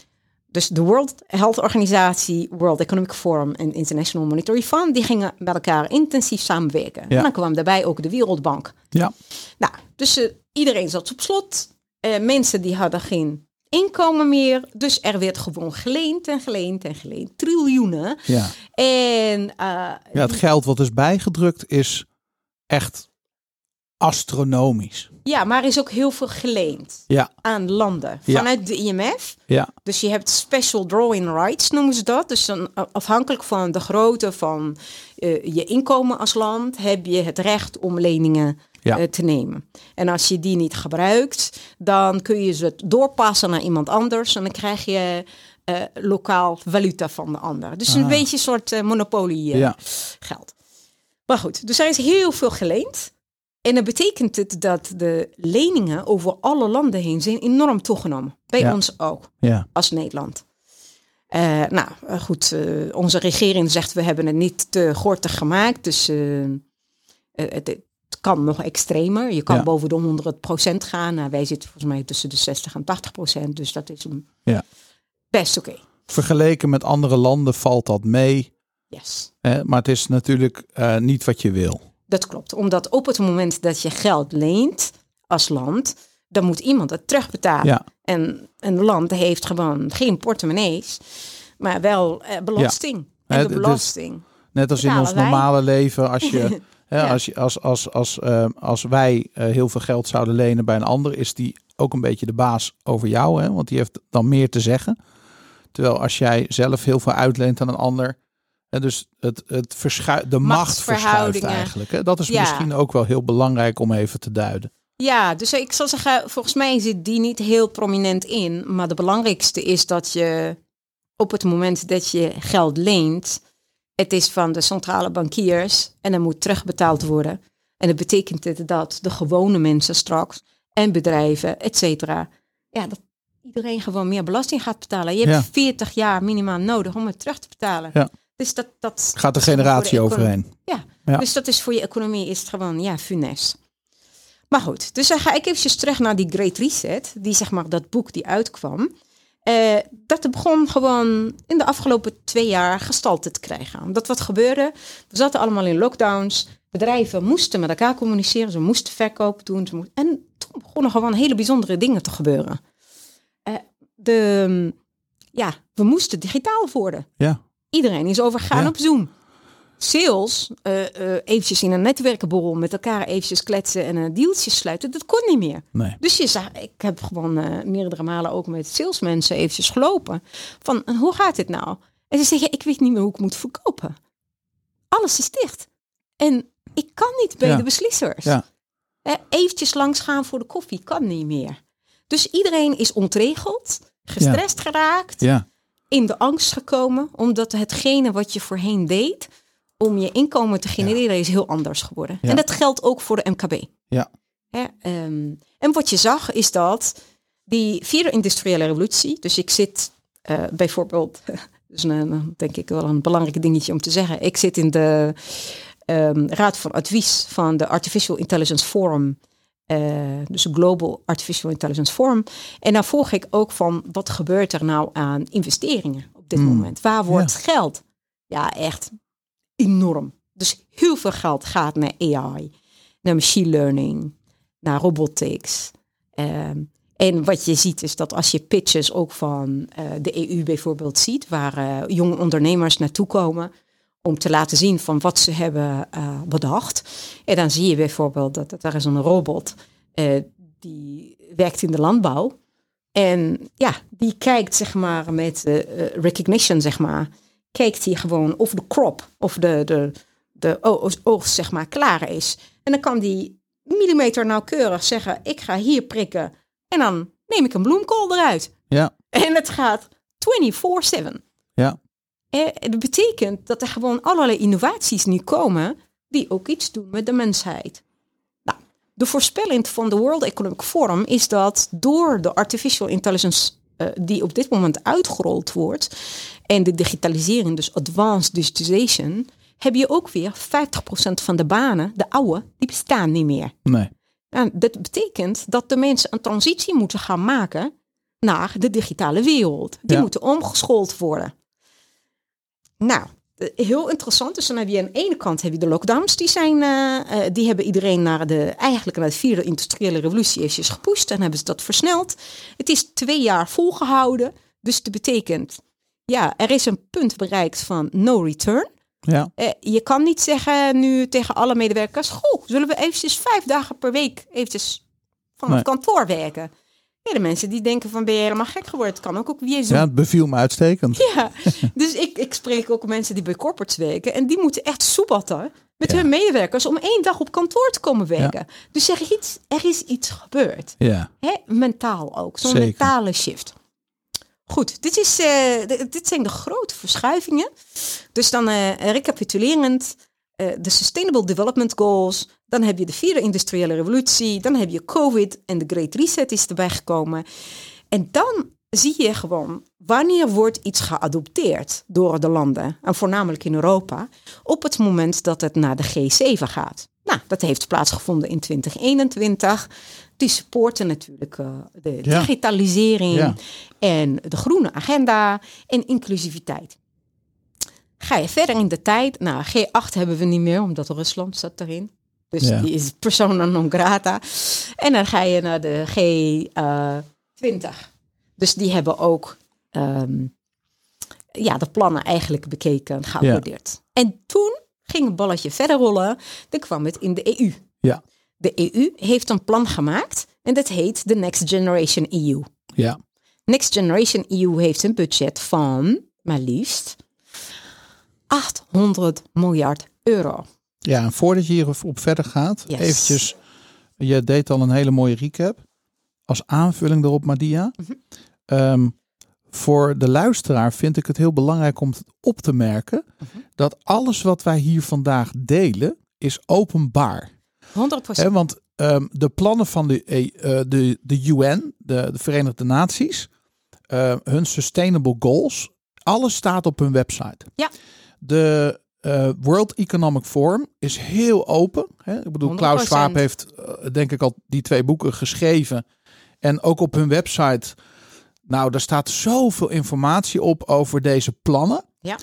dus de World Health Organisatie, World Economic Forum en International Monetary Fund, die gingen met elkaar intensief samenwerken. Ja. En dan kwam daarbij ook de Wereldbank. ja, Nou, dus eh, iedereen zat op slot. Eh, mensen die hadden geen inkomen meer. Dus er werd gewoon geleend en geleend en geleend. Triljoenen. ja. En Ja, het geld wat is bijgedrukt is echt astronomisch. ja, maar er is ook heel veel geleend Ja, aan landen. Ja. Vanuit de IMF. ja, Dus je hebt special drawing rights, noemen ze dat. Dus dan, afhankelijk van de grootte van eh, je inkomen als land, heb je het recht om leningen Ja. eh, te nemen. En als je die niet gebruikt, dan kun je ze doorpassen naar iemand anders en dan krijg je eh, lokaal valuta van de ander. Dus een Ah. beetje een soort monopolie ja, geld. Maar goed, dus er is heel veel geleend. En dat betekent het dat de leningen over alle landen heen zijn enorm toegenomen. Bij Ja. ons ook ja, als Nederland. Eh, nou eh, goed, eh, onze regering zegt we hebben het niet te gortig gemaakt. Dus het, het kan nog extremer. Je kan Ja. boven de 100% gaan. Nou, wij zitten volgens mij tussen de 60 en 80%. Dus dat is een Ja. best oké. Vergeleken met andere landen valt dat mee. Yes. Hè? Maar het is natuurlijk eh, niet wat je wil. Dat klopt. Omdat op het moment dat je geld leent als land, dan moet iemand het terugbetalen. Ja, En een land heeft gewoon geen portemonnees, maar wel eh, belasting. En de dus- belasting. net als in ons wij. normale leven. Als, je, Ja. als, als, als, als, eh, als wij eh, heel veel geld zouden lenen bij een ander, is die ook een beetje de baas over jou. Hè? Want die heeft dan meer te zeggen. Terwijl als jij zelf heel veel uitleent aan een ander. Hè, dus het, het verschui de macht verschuift eigenlijk. Hè? Dat is Ja. misschien ook wel heel belangrijk om even te duiden. Ja, dus ik zal zeggen, volgens mij zit die niet heel prominent in. Maar de belangrijkste is dat je op het moment dat je geld leent, het is van de centrale bankiers en dan moet terugbetaald worden. En dat betekent dat de gewone mensen straks en bedrijven, et cetera, ja, dat iedereen gewoon meer belasting gaat betalen. Je hebt Ja. 40 jaar minimaal nodig om het terug te betalen. Ja. Dus dat, dat Gaat de generatie overheen. ja. Ja. dus dat is voor je economie is het gewoon ja, funest. Maar goed, dus dan ga ik eventjes terug naar die Great Reset, die zeg maar dat boek die uitkwam. Eh, dat begon gewoon in de afgelopen twee jaar gestalte te krijgen. Omdat wat gebeurde, we zaten allemaal in lockdowns. Bedrijven moesten met elkaar communiceren, ze moesten verkoop doen. Ze moesten, en toen begonnen gewoon hele bijzondere dingen te gebeuren. Eh, de, ja, we moesten digitaal worden. Ja, Iedereen is overgegaan Ja. op Zoom. Sales, eh, eh, eventjes in een netwerkenborrel met elkaar eventjes kletsen en een dealtje sluiten, dat kon niet meer. nee. Dus je zag, ik heb gewoon eh, meerdere malen ook met salesmensen eventjes gelopen. Van, hoe gaat dit nou? En ze zeggen, ik weet niet meer hoe ik moet verkopen. Alles is dicht. En ik kan niet bij Ja. de beslissers. Ja. Eh, eventjes langs gaan voor de koffie, kan niet meer. Dus iedereen is ontregeld, gestrest geraakt Ja, in de angst gekomen, omdat hetgene wat je voorheen deed om je inkomen te genereren is heel anders geworden. Ja. En dat geldt ook voor de MKB. Ja. Hè, ehm, en wat je zag is dat die vierde industriële revolutie, dus ik zit eh, bijvoorbeeld, dus een, een- denk ik wel een belangrijk dingetje om te zeggen, ik zit in de ehm, raad van advies van de Artificial Intelligence Forum. Eh, dus Global Artificial Intelligence Forum. En dan volg ik ook van wat gebeurt er nou aan investeringen op dit Hmm. moment? Waar wordt geld? Ja, echt enorm. Dus heel veel geld gaat naar AI, naar machine learning, naar robotics. Ehm, en wat je ziet is dat als je pitches ook van eh, de EU bijvoorbeeld ziet, waar eh, jonge ondernemers naartoe komen om te laten zien van wat ze hebben uh, bedacht. En dan zie je bijvoorbeeld dat, dat er is een robot uh, die werkt in de landbouw. En ja, die kijkt zeg maar met uh, recognition zeg maar, kijkt hij gewoon of de crop of de, de, de oogst zeg maar klaar is. En dan kan die millimeter nauwkeurig zeggen, ik ga hier prikken en dan neem ik een bloemkool eruit. Ja. En het gaat 24-7. Ja. Dat betekent dat er gewoon allerlei innovaties nu komen die ook iets doen met de mensheid. Nou, de voorspelling van de World Economic Forum is dat door de artificial intelligence uh, die op dit moment uitgerold wordt en de digitalisering, dus advanced digitization, heb je ook weer 50% van de banen, de oude, die bestaan niet meer. Nee. En dat betekent dat de mensen een transitie moeten gaan maken naar de digitale wereld. Die Ja. moeten omgeschoold worden. Nou, heel interessant. Dus dan heb je aan de ene kant heb je de lockdowns, die, zijn, eh, eh, die hebben iedereen naar de, eigenlijk naar de vierde industriële revolutie eventjes gepusht. En hebben ze dat versneld. Het is twee jaar volgehouden. Dus dat betekent, ja, er is een punt bereikt van no return. Ja. Eh, je kan niet zeggen nu tegen alle medewerkers: Goh, zullen we eventjes vijf dagen per week eventjes van Nee. het kantoor werken? Ja, de mensen die denken van ben je helemaal gek geworden? Het kan ook, ook zo. ja, het beviel me uitstekend. Ja, dus ik, ik spreek ook mensen die bij corporates werken en die moeten echt soebatten met Ja. hun medewerkers om één dag op kantoor te komen werken. Dus er is iets, er is iets gebeurd. Ja. Hè? Mentaal ook, zo'n mentale shift. Goed, dit, is, eh, dit zijn de grote verschuivingen. Dus dan eh, recapitulerend, de Sustainable Development Goals. Dan heb je de vierde industriële revolutie. Dan heb je COVID en de Great Reset is erbij gekomen. En dan zie je gewoon wanneer wordt iets geadopteerd door de landen. En voornamelijk in Europa. Op het moment dat het naar de G7 gaat. Nou, dat heeft plaatsgevonden in 2021. Die supporten natuurlijk eh, de Ja. digitalisering Ja. en de groene agenda en inclusiviteit. Ga je verder in de tijd? Nou, G8 hebben we niet meer, omdat Rusland zat erin. Dus Ja. die is persona non grata. En dan ga je naar de G20. Dus die hebben ook ehm, ja, de plannen eigenlijk bekeken en. En toen ging het balletje verder rollen. Dan kwam het in de EU. Ja. De EU heeft een plan gemaakt en dat heet de Next Generation EU. Ja. Next Generation EU heeft een budget van maar liefst 800 miljard euro. Ja, en voordat je hierop verder gaat, Yes. eventjes, je deed al een hele mooie recap. Als aanvulling erop, Madia. Mhm. Ehm, voor de luisteraar vind ik het heel belangrijk om het op te merken Mhm. dat alles wat wij hier vandaag delen is openbaar. 100 Hè, want ehm, de plannen van de, eh, de, de UN, de, de Verenigde Naties, eh, hun sustainable goals, alles staat op hun website. Ja. De eh, World Economic Forum is heel open. Hè? Ik bedoel, Klaus 100%. Schwab heeft eh, denk ik al die twee boeken geschreven. En ook op hun website, nou, daar staat zoveel informatie op over deze plannen. Ja.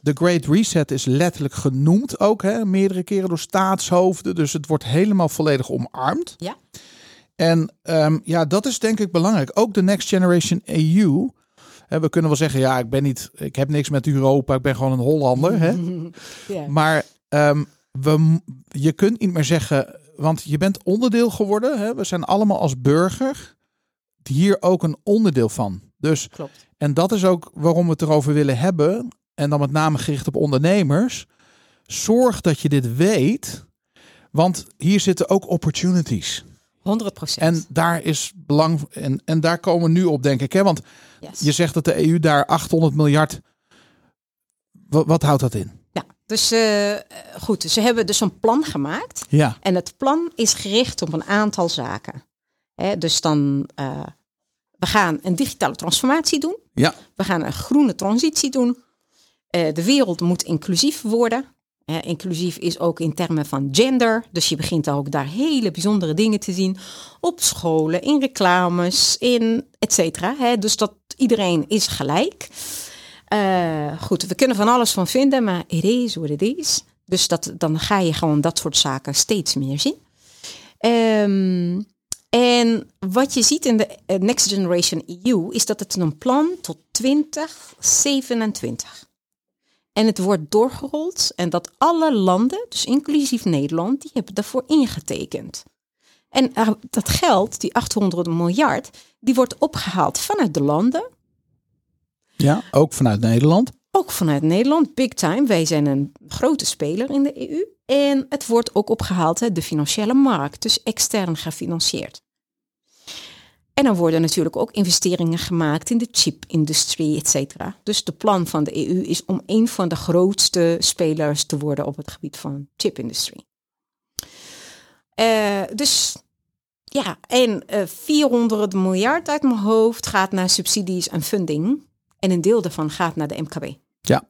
De Great Reset is letterlijk genoemd ook, hè, meerdere keren door staatshoofden. Dus het wordt helemaal volledig omarmd. Ja. En ehm, ja, dat is denk ik belangrijk. Ook de Next Generation EU. We kunnen wel zeggen, ja, ik ben niet, ik heb niks met Europa, ik ben gewoon een Hollander. Hè? ja. Maar ehm, we, je kunt niet meer zeggen, want je bent onderdeel geworden. Hè? We zijn allemaal als burger hier ook een onderdeel van. Dus Klopt. en dat is ook waarom we het erover willen hebben. En dan met name gericht op ondernemers. Zorg dat je dit weet. Want hier zitten ook opportunities. 100% En daar is belang. En, en daar komen we nu op, denk ik. Hè? Want Yes. je zegt dat de EU daar 800 miljard. Wat, wat houdt dat in? Ja, dus eh, goed, ze hebben dus een plan gemaakt. Ja, En het plan is gericht op een aantal zaken. Hè, dus dan, eh, we gaan een digitale transformatie doen. ja, We gaan een groene transitie doen. Eh, de wereld moet inclusief worden. Inclusief is ook in termen van gender. Dus je begint ook daar hele bijzondere dingen te zien. Op scholen, in reclames, in et cetera. Dus dat iedereen is gelijk. Eh, goed, we kunnen van alles van vinden, maar it is what it is. Dus dat, dan ga je gewoon dat soort zaken steeds meer zien. Ehm, en wat je ziet in de eh, Next Generation EU is dat het een plan tot 2027. En het wordt doorgerold en dat alle landen, dus inclusief Nederland, die hebben daarvoor ingetekend. En er- dat geld, die 800 miljard, die wordt opgehaald vanuit de landen, Ja, ook vanuit Nederland. ook vanuit Nederland, big time. Wij zijn een grote speler in de EU. En het wordt ook opgehaald uit de financiële markt, dus extern gefinancierd. En dan worden natuurlijk ook investeringen gemaakt in de chip-industrie, et cetera. Dus de plan van de EU is om een van de grootste spelers te worden op het gebied van chip-industrie. Eh, dus ja, en eh 400 miljard uit mijn hoofd gaat naar subsidies en funding. En een deel daarvan gaat naar de MKB. Ja.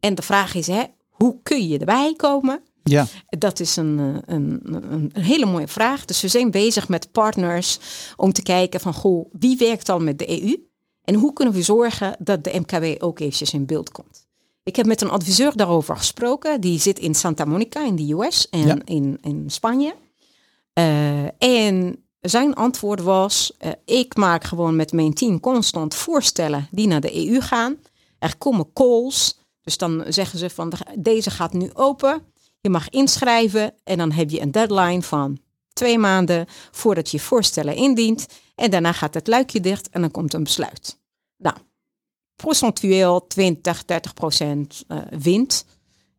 En de vraag is, hè, hoe kun je erbij komen? Ja, Dat is een, eh, een, een, een hele mooie vraag. Dus we zijn bezig met partners om te kijken van, goh, wie werkt al met de EU? En hoe kunnen we zorgen dat de MKB ook eventjes in beeld komt? Ik heb met een adviseur daarover gesproken. Die zit in Santa Monica in de US en Ja. in, in Spanje. Eh, en zijn antwoord was: eh, ik maak gewoon met mijn team constant voorstellen die naar de EU gaan. Er komen calls, dus dan zeggen ze van de- deze gaat nu open. Je mag inschrijven en dan heb je een deadline van twee maanden voordat je voorstellen indient. En daarna gaat het luikje dicht en dan komt een besluit. Nou, procentueel 20, 30 procent eh, wint.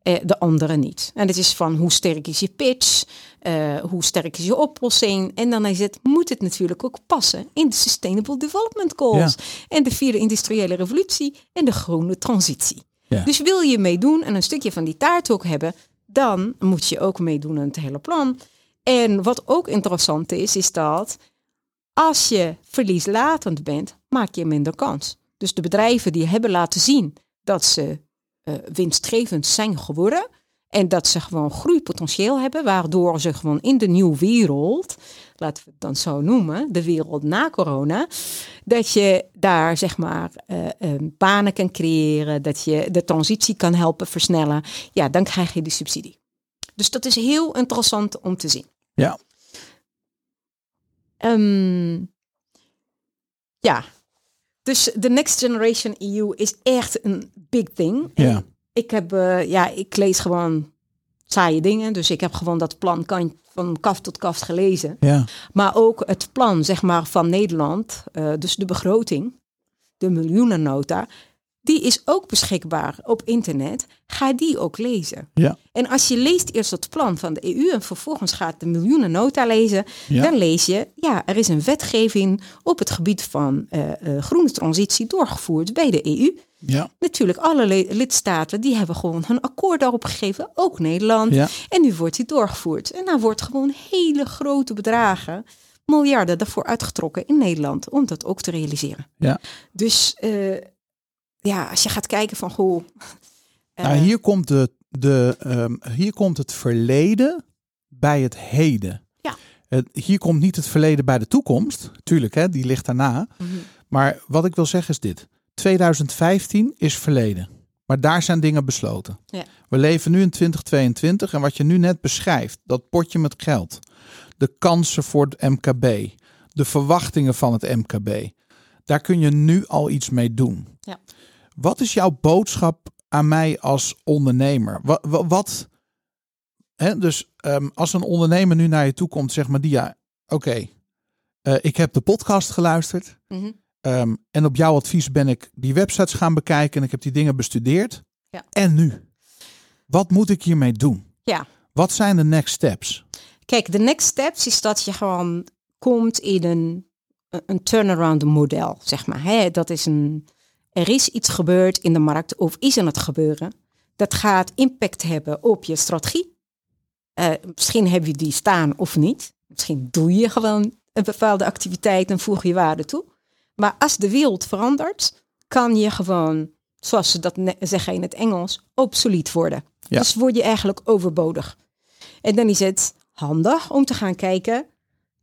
eh, de andere niet. En het is van hoe sterk is je pitch, eh, hoe sterk is je oplossing. En dan is het, moet het natuurlijk ook passen in de Sustainable Development Goals. En de vierde industriële revolutie en de groene transitie. Ja. Dus wil je meedoen en een stukje van die taart ook hebben, dan moet je ook meedoen aan het hele plan. En wat ook interessant is, is dat als je verlieslatend bent, maak je minder kans. Dus de bedrijven die hebben laten zien dat ze eh, winstgevend zijn geworden. En dat ze gewoon groeipotentieel hebben, waardoor ze gewoon in de nieuwe wereld, laten we het dan zo noemen, de wereld na corona, dat je daar zeg maar eh, eh, banen kan creëren, dat je de transitie kan helpen versnellen. Ja, dan krijg je die subsidie. Dus dat is heel interessant om te zien. ja, Ehm, ja, dus de Next Generation EU is echt een big thing. En Ja. Ik heb, eh, ja, ik lees gewoon saaie dingen, dus ik heb gewoon dat plan kan, van kaft tot kaft gelezen. ja, Maar ook het plan, zeg maar, van Nederland, eh, dus de begroting, de miljoenennota, die is ook beschikbaar op internet. Ga die ook lezen. ja, En als je leest eerst het plan van de EU en vervolgens gaat de miljoenennota lezen, Ja. dan lees je, ja, er is een wetgeving op het gebied van eh, groene transitie doorgevoerd bij de EU. ja, Natuurlijk, alle le- lidstaten die hebben gewoon hun akkoord daarop gegeven, ook Nederland. ja, En nu wordt die doorgevoerd. En dan wordt gewoon hele grote bedragen, miljarden daarvoor uitgetrokken in Nederland om dat ook te realiseren. ja. Dus eh, ja, als je gaat kijken van hoe. Nou, hier komt, de, de, ehm, hier komt het verleden bij het heden. Ja. Hier komt niet het verleden bij de toekomst. Tuurlijk, hè, die ligt daarna. Mhm. Maar wat ik wil zeggen is dit. 2015 is verleden. Maar daar zijn dingen besloten. Ja. We leven nu in 2022 en wat je nu net beschrijft, dat potje met geld, de kansen voor het MKB, de verwachtingen van het MKB, daar kun je nu al iets mee doen. Ja. Wat is jouw boodschap aan mij als ondernemer? Wat, wat, hè, dus ehm, als een ondernemer nu naar je toe komt, zeg maar, die ja, oké, eh, ik heb de podcast geluisterd. Mhm. Ehm, en op jouw advies ben ik die websites gaan bekijken en ik heb die dingen bestudeerd. Ja. En nu? Wat moet ik hiermee doen? Ja. Wat zijn de next steps? Kijk, de next steps is dat je gewoon komt in een, een turnaround model, zeg maar. Hè? Dat is een, er is iets gebeurd in de markt of is aan het gebeuren. Dat gaat impact hebben op je strategie. Eh, misschien heb je die staan of niet. Misschien doe je gewoon een bepaalde activiteit en voeg je waarde toe. Maar als de wereld verandert, kan je gewoon, zoals ze dat zeggen in het Engels, obsolet worden. Ja. Dus word je eigenlijk overbodig. En dan is het handig om te gaan kijken,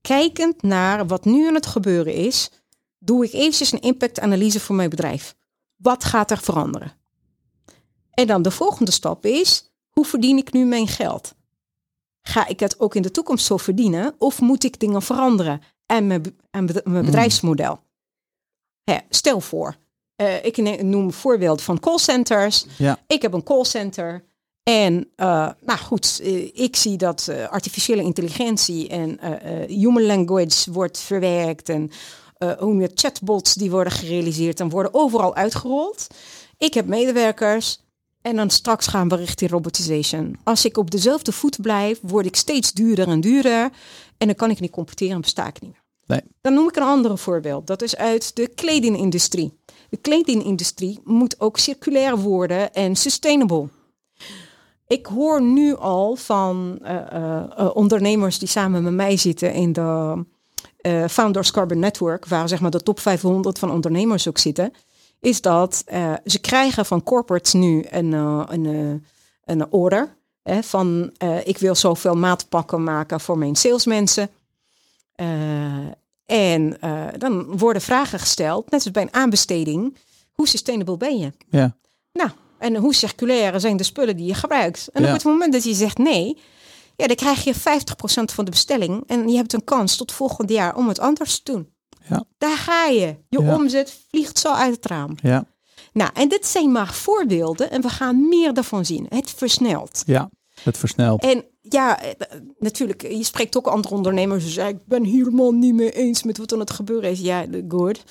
kijkend naar wat nu aan het gebeuren is, doe ik eventjes een impactanalyse voor mijn bedrijf. Wat gaat er veranderen? En dan de volgende stap is, hoe verdien ik nu mijn geld? Ga ik het ook in de toekomst zo verdienen of moet ik dingen veranderen aan mijn, bed- mijn bedrijfsmodel? Hè, stel voor, Eh, ik ne- noem een voorbeeld van callcenters. Ja. Ik heb een callcenter. En eh, nou goed, eh, ik zie dat eh, artificiële intelligentie en human language wordt verwerkt. En hoe meer chatbots die worden gerealiseerd en worden overal uitgerold. Ik heb medewerkers. En dan straks gaan we richting robotisation. Als ik op dezelfde voet blijf, word ik steeds duurder en duurder. En dan kan ik niet competeren en besta ik niet meer. Nee. Dan noem ik een ander voorbeeld. Dat is uit de kledingindustrie. De kledingindustrie moet ook circulair worden en sustainable. Ik hoor nu al van eh, eh, eh, ondernemers die samen met mij zitten in de Founders Carbon Network, waar zeg maar de top 500 van ondernemers ook zitten, is dat ze krijgen van corporates nu een, een, een order hè, van ik wil zoveel maatpakken maken voor mijn salesmensen. En dan worden vragen gesteld, net als bij een aanbesteding, hoe sustainable ben je? Ja. Nou, en hoe circulair zijn de spullen die je gebruikt? En Ja. op het moment dat je zegt nee, ja, dan krijg je 50% van de bestelling en je hebt een kans tot volgend jaar om het anders te doen. Ja. Daar ga je. Je Ja. omzet vliegt zo uit het raam. Ja. Nou, en dit zijn maar voorbeelden en we gaan meer daarvan zien. Het versnelt. Ja. Het versnelt. En ja, eh, natuurlijk, je spreekt ook andere ondernemers. Dus ik ben helemaal niet mee eens met wat er aan het gebeuren is. Ja, good.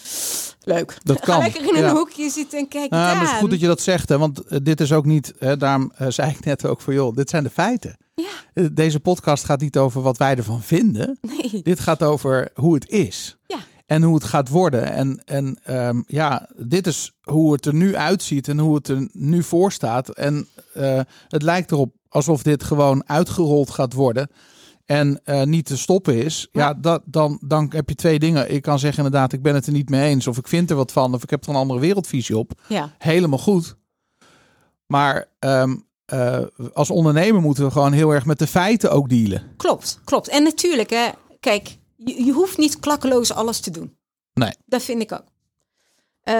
Leuk. Dat Ga kan. lekker in een Ja. hoekje zitten en kijk Ah, het maar het is goed dat je dat zegt, hè, want eh, dit is ook niet, hè, daarom eh, zei ik net ook van joh, dit zijn de feiten. Ja, Deze podcast gaat niet over wat wij ervan vinden. nee. Dit gaat over hoe het is. Ja. En hoe het gaat worden. En, en ehm, ja, dit is hoe het er nu uitziet en hoe het er nu voor staat. En het lijkt erop alsof dit gewoon uitgerold gaat worden. En eh, niet te stoppen is. Ja, Ja. dat, dan, dan heb je twee dingen. Ik kan zeggen inderdaad, ik ben het er niet mee eens. Of ik vind er wat van. Of ik heb er een andere wereldvisie op. Ja, Helemaal goed. Maar ehm, eh, als ondernemer moeten we gewoon heel erg met de feiten ook dealen. klopt, klopt. En natuurlijk, hè, kijk, je, je hoeft niet klakkeloos alles te doen. Nee. Dat vind ik ook. Eh,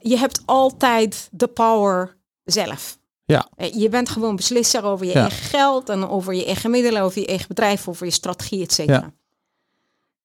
je hebt altijd de power zelf. Ja. Eh, Je bent gewoon beslisser over je Ja. eigen geld en over je eigen middelen, over je eigen bedrijf, over je strategie, et cetera. Ja.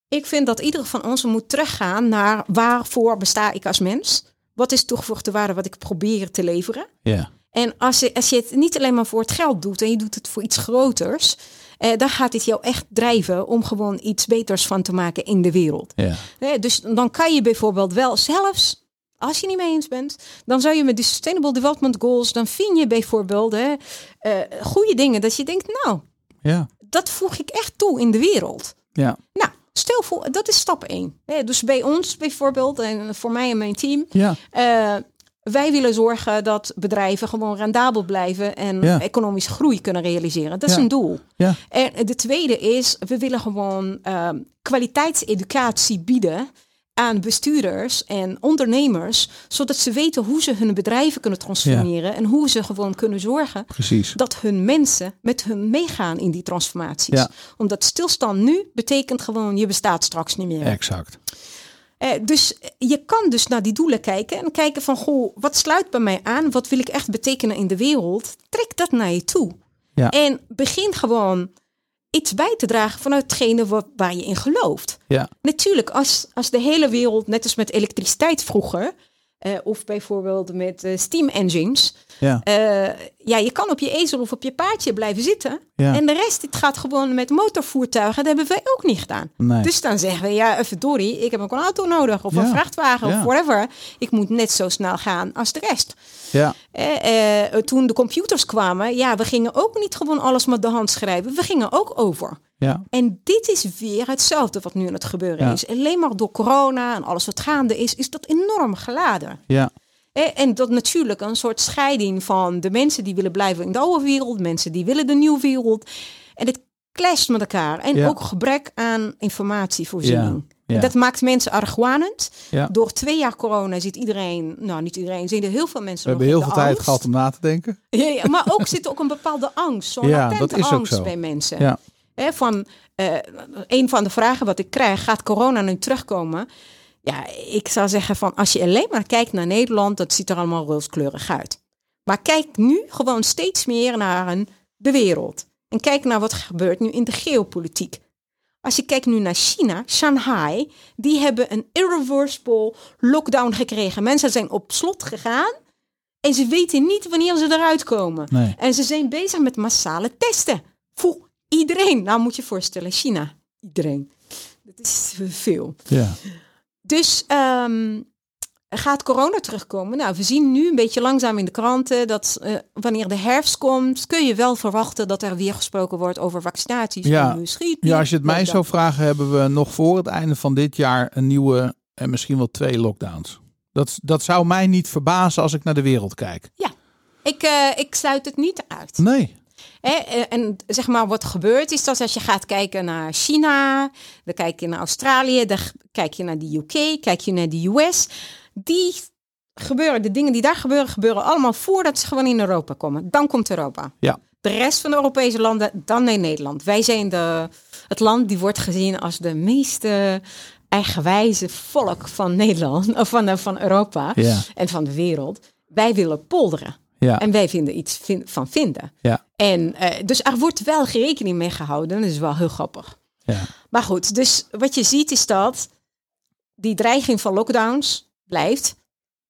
Ik vind dat ieder van ons moet teruggaan naar waarvoor besta ik als mens? Wat is toegevoegde waarde wat ik probeer te leveren? Ja. En als je, als je het niet alleen maar voor het geld doet en je doet het voor iets groters, eh, dan gaat dit jou echt drijven om gewoon iets beters van te maken in de wereld. Ja. Hè, dus dan kan je bijvoorbeeld wel zelfs, als je niet mee eens bent, dan zou je met de Sustainable Development Goals, dan vind je bijvoorbeeld hè, eh, goede dingen dat je denkt, nou, Ja. dat voeg ik echt toe in de wereld. Ja. Nou, stel voor, dat is stap 1. Dus bij ons bijvoorbeeld, en voor mij en mijn team, Ja. eh, wij willen zorgen dat bedrijven gewoon rendabel blijven en Ja. economische groei kunnen realiseren. Dat is Ja. een doel. Ja. En de tweede is, we willen gewoon eh, kwaliteitseducatie bieden aan bestuurders en ondernemers, zodat ze weten hoe ze hun bedrijven kunnen transformeren en hoe ze gewoon kunnen zorgen Precies. dat hun mensen met hun meegaan in die transformaties. Ja. Omdat stilstand nu betekent gewoon je bestaat straks niet meer. Exact. Eh, dus je kan dus naar die doelen kijken en kijken van, goh, wat sluit bij mij aan? Wat wil ik echt betekenen in de wereld? Trek dat naar je toe. Ja. En begin gewoon iets bij te dragen vanuit hetgene wat, waar je in gelooft. Ja. Natuurlijk, als, als de hele wereld, net als met elektriciteit vroeger, eh, of bijvoorbeeld met eh, steam engines, Ja. eh, ja, je kan op je ezel of op je paardje blijven zitten. Ja. En de rest, het gaat gewoon met motorvoertuigen. Dat hebben wij ook niet gedaan. Nee. Dus dan zeggen we, ja, verdorie, ik heb ook een auto nodig. Of Ja. een vrachtwagen Ja. of whatever. Ik moet net zo snel gaan als de rest. Ja. Eh, eh, toen de computers kwamen, ja, we gingen ook niet gewoon alles met de hand schrijven. We gingen ook over. Ja. En dit is weer hetzelfde wat nu aan het gebeuren is. Alleen maar door corona en alles wat gaande is, is dat enorm geladen. Ja. En dat natuurlijk een soort scheiding van de mensen die willen blijven in de oude wereld, mensen die willen de nieuwe wereld. En het clasht met elkaar. En Ja. ook gebrek aan informatievoorziening. Ja, dat maakt mensen argwanend. Ja. Door twee jaar corona zit iedereen, nou niet iedereen, zitten heel veel mensen We hebben heel veel tijd gehad om na te denken. Ja, ja, maar ook zit ook een bepaalde angst, zo'n Ja, latente dat is ook angst zo. bij mensen. Ja. Hè, van eh, een van de vragen wat ik krijg, gaat corona nu terugkomen? Ja, ik zou zeggen van als je alleen maar kijkt naar Nederland, dat ziet er allemaal rooskleurig uit. Maar kijk nu gewoon steeds meer naar een, de wereld. En kijk naar wat er gebeurt nu in de geopolitiek. Als je kijkt nu naar China, Shanghai, die hebben een irreversible lockdown gekregen. Mensen zijn op slot gegaan en ze weten niet wanneer ze eruit komen. Nee. En ze zijn bezig met massale testen voor iedereen. Nou moet je je voorstellen, China, iedereen. Dat is veel. Ja. Dus ehm, gaat corona terugkomen? Nou, we zien nu een beetje langzaam in de kranten dat eh, wanneer de herfst komt, kun je wel verwachten dat er weer gesproken wordt over vaccinaties. Ja. En nu schiet ja, als je het mij zou vragen, hebben we nog voor het einde van dit jaar een nieuwe en misschien wel twee lockdowns. Dat, dat zou mij niet verbazen als ik naar de wereld kijk. Ik, eh, ik sluit het niet uit. Nee. Hè, eh, en zeg maar, wat gebeurt is dat als je gaat kijken naar China, dan kijk je naar Australië, dan kijk je naar de UK, kijk je naar de US. Die gebeuren, de dingen die daar gebeuren, gebeuren allemaal voordat ze gewoon in Europa komen. Dan komt Europa. Ja. De rest van de Europese landen, dan in Nederland. Wij zijn de, het land die wordt gezien als de meest eh, eigenwijze volk van Nederland, of van, eh, van Europa Ja. en van de wereld. Wij willen polderen. Ja. En wij vinden iets vin- van vinden. Ja. En eh, dus er wordt wel rekening mee gehouden. Dat is wel heel grappig. Ja. Maar goed, dus wat je ziet is dat die dreiging van lockdowns blijft.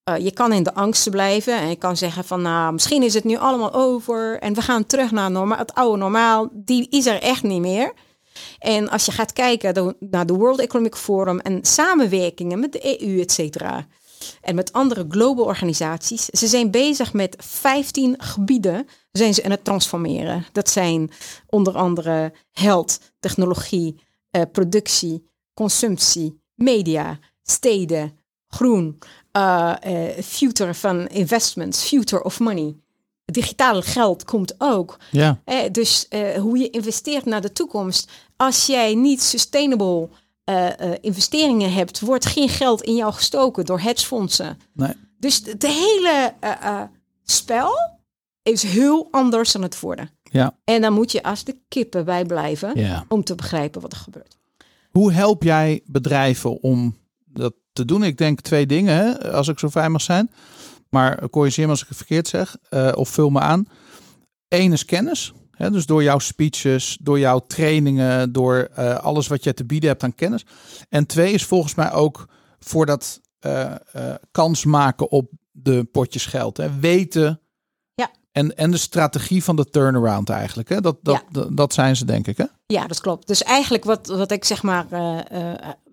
Eh, je kan in de angsten blijven en je kan zeggen van nou, misschien is het nu allemaal over en we gaan terug naar norma het oude normaal. Die is er echt niet meer. En als je gaat kijken naar de World Economic Forum en samenwerkingen met de EU, et cetera, en met andere global organisaties, ze zijn bezig met 15 gebieden zijn ze aan het transformeren. Dat zijn onder andere health, technologie, eh, productie, consumptie, media, steden, groen, eh, future van investments, future of money. Digitale geld komt ook. Ja. Eh, dus hoe je investeert naar de toekomst. Als jij niet sustainable eh, eh, investeringen hebt, wordt geen geld in jou gestoken door hedgefondsen. Nee. Dus het hele eh, spel is heel anders dan het worden. Ja. En dan moet je als de kippen bij blijven Ja. om te begrijpen wat er gebeurt. Hoe help jij bedrijven om dat te doen? Ik denk twee dingen, hè, als ik zo vrij mag zijn. Maar corrigeer me als ik het verkeerd zeg. of vul me aan. Eén is kennis. Dus door jouw speeches, door jouw trainingen, door eh, alles wat je te bieden hebt aan kennis. En twee is volgens mij ook voor dat eh, eh, kans maken op de potjes geld. Hè. Weten Ja. en, en de strategie van de turnaround eigenlijk. Hè. Dat, dat, dat, dat zijn ze denk ik. Hè? Ja, dat klopt. Dus eigenlijk wat, wat ik zeg maar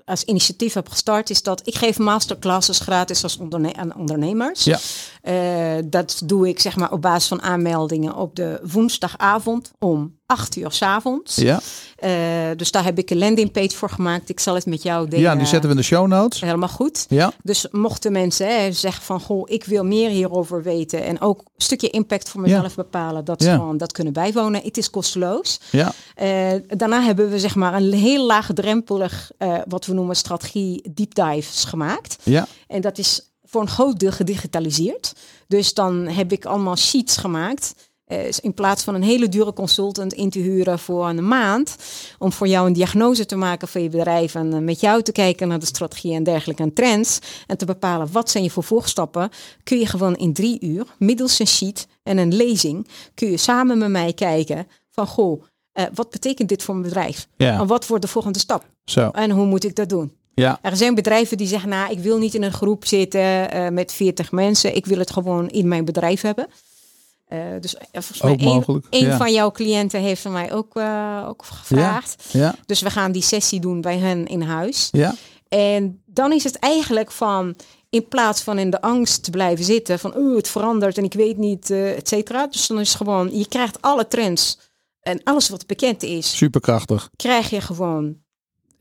als initiatief heb gestart, is dat ik geef masterclasses gratis als onderne aan ondernemers. Ja. Eh, dat doe ik zeg maar op basis van aanmeldingen op de woensdagavond om 8 uur 's avonds. Ja. Eh, dus daar heb ik een landingpage voor gemaakt. Ik zal het met jou delen. ja, die zetten we in de show notes. Helemaal goed. Ja. Dus mochten mensen hè, zeggen van, goh, ik wil meer hierover weten en ook een stukje impact voor mezelf bepalen, dat ze Ja. gewoon dat kunnen bijwonen. Het is kosteloos. Ja. Eh, daarna hebben we zeg maar een heel laagdrempelig, eh, wat we noemen strategie deep dives gemaakt. Ja. En dat is voor een groot deel gedigitaliseerd. Dus dan heb ik allemaal sheets gemaakt. Eh, in plaats van een hele dure consultant in te huren voor een maand. Om voor jou een diagnose te maken van je bedrijf. En eh, met jou te kijken naar de strategie en dergelijke en trends. En te bepalen wat zijn je vervolgstappen. Kun je gewoon in drie uur, middels een sheet en een lezing. Kun je samen met mij kijken van goh, eh, wat betekent dit voor mijn bedrijf? Ja. En wat wordt de volgende stap? Zo. En hoe moet ik dat doen? Ja. Er zijn bedrijven die zeggen, nou, ik wil niet in een groep zitten met 40 mensen. Ik wil het gewoon in mijn bedrijf hebben. Eh, dus eh, volgens mij Ook een, mogelijk, een ja. van jouw cliënten heeft van mij ook, eh, ook gevraagd. Ja. Dus we gaan die sessie doen bij hen in huis. Ja. En dan is het eigenlijk van, in plaats van in de angst te blijven zitten, van oh, het verandert en ik weet niet, et cetera. Dus dan is het gewoon, je krijgt alle trends en alles wat bekend is, Superkrachtig. krijg je gewoon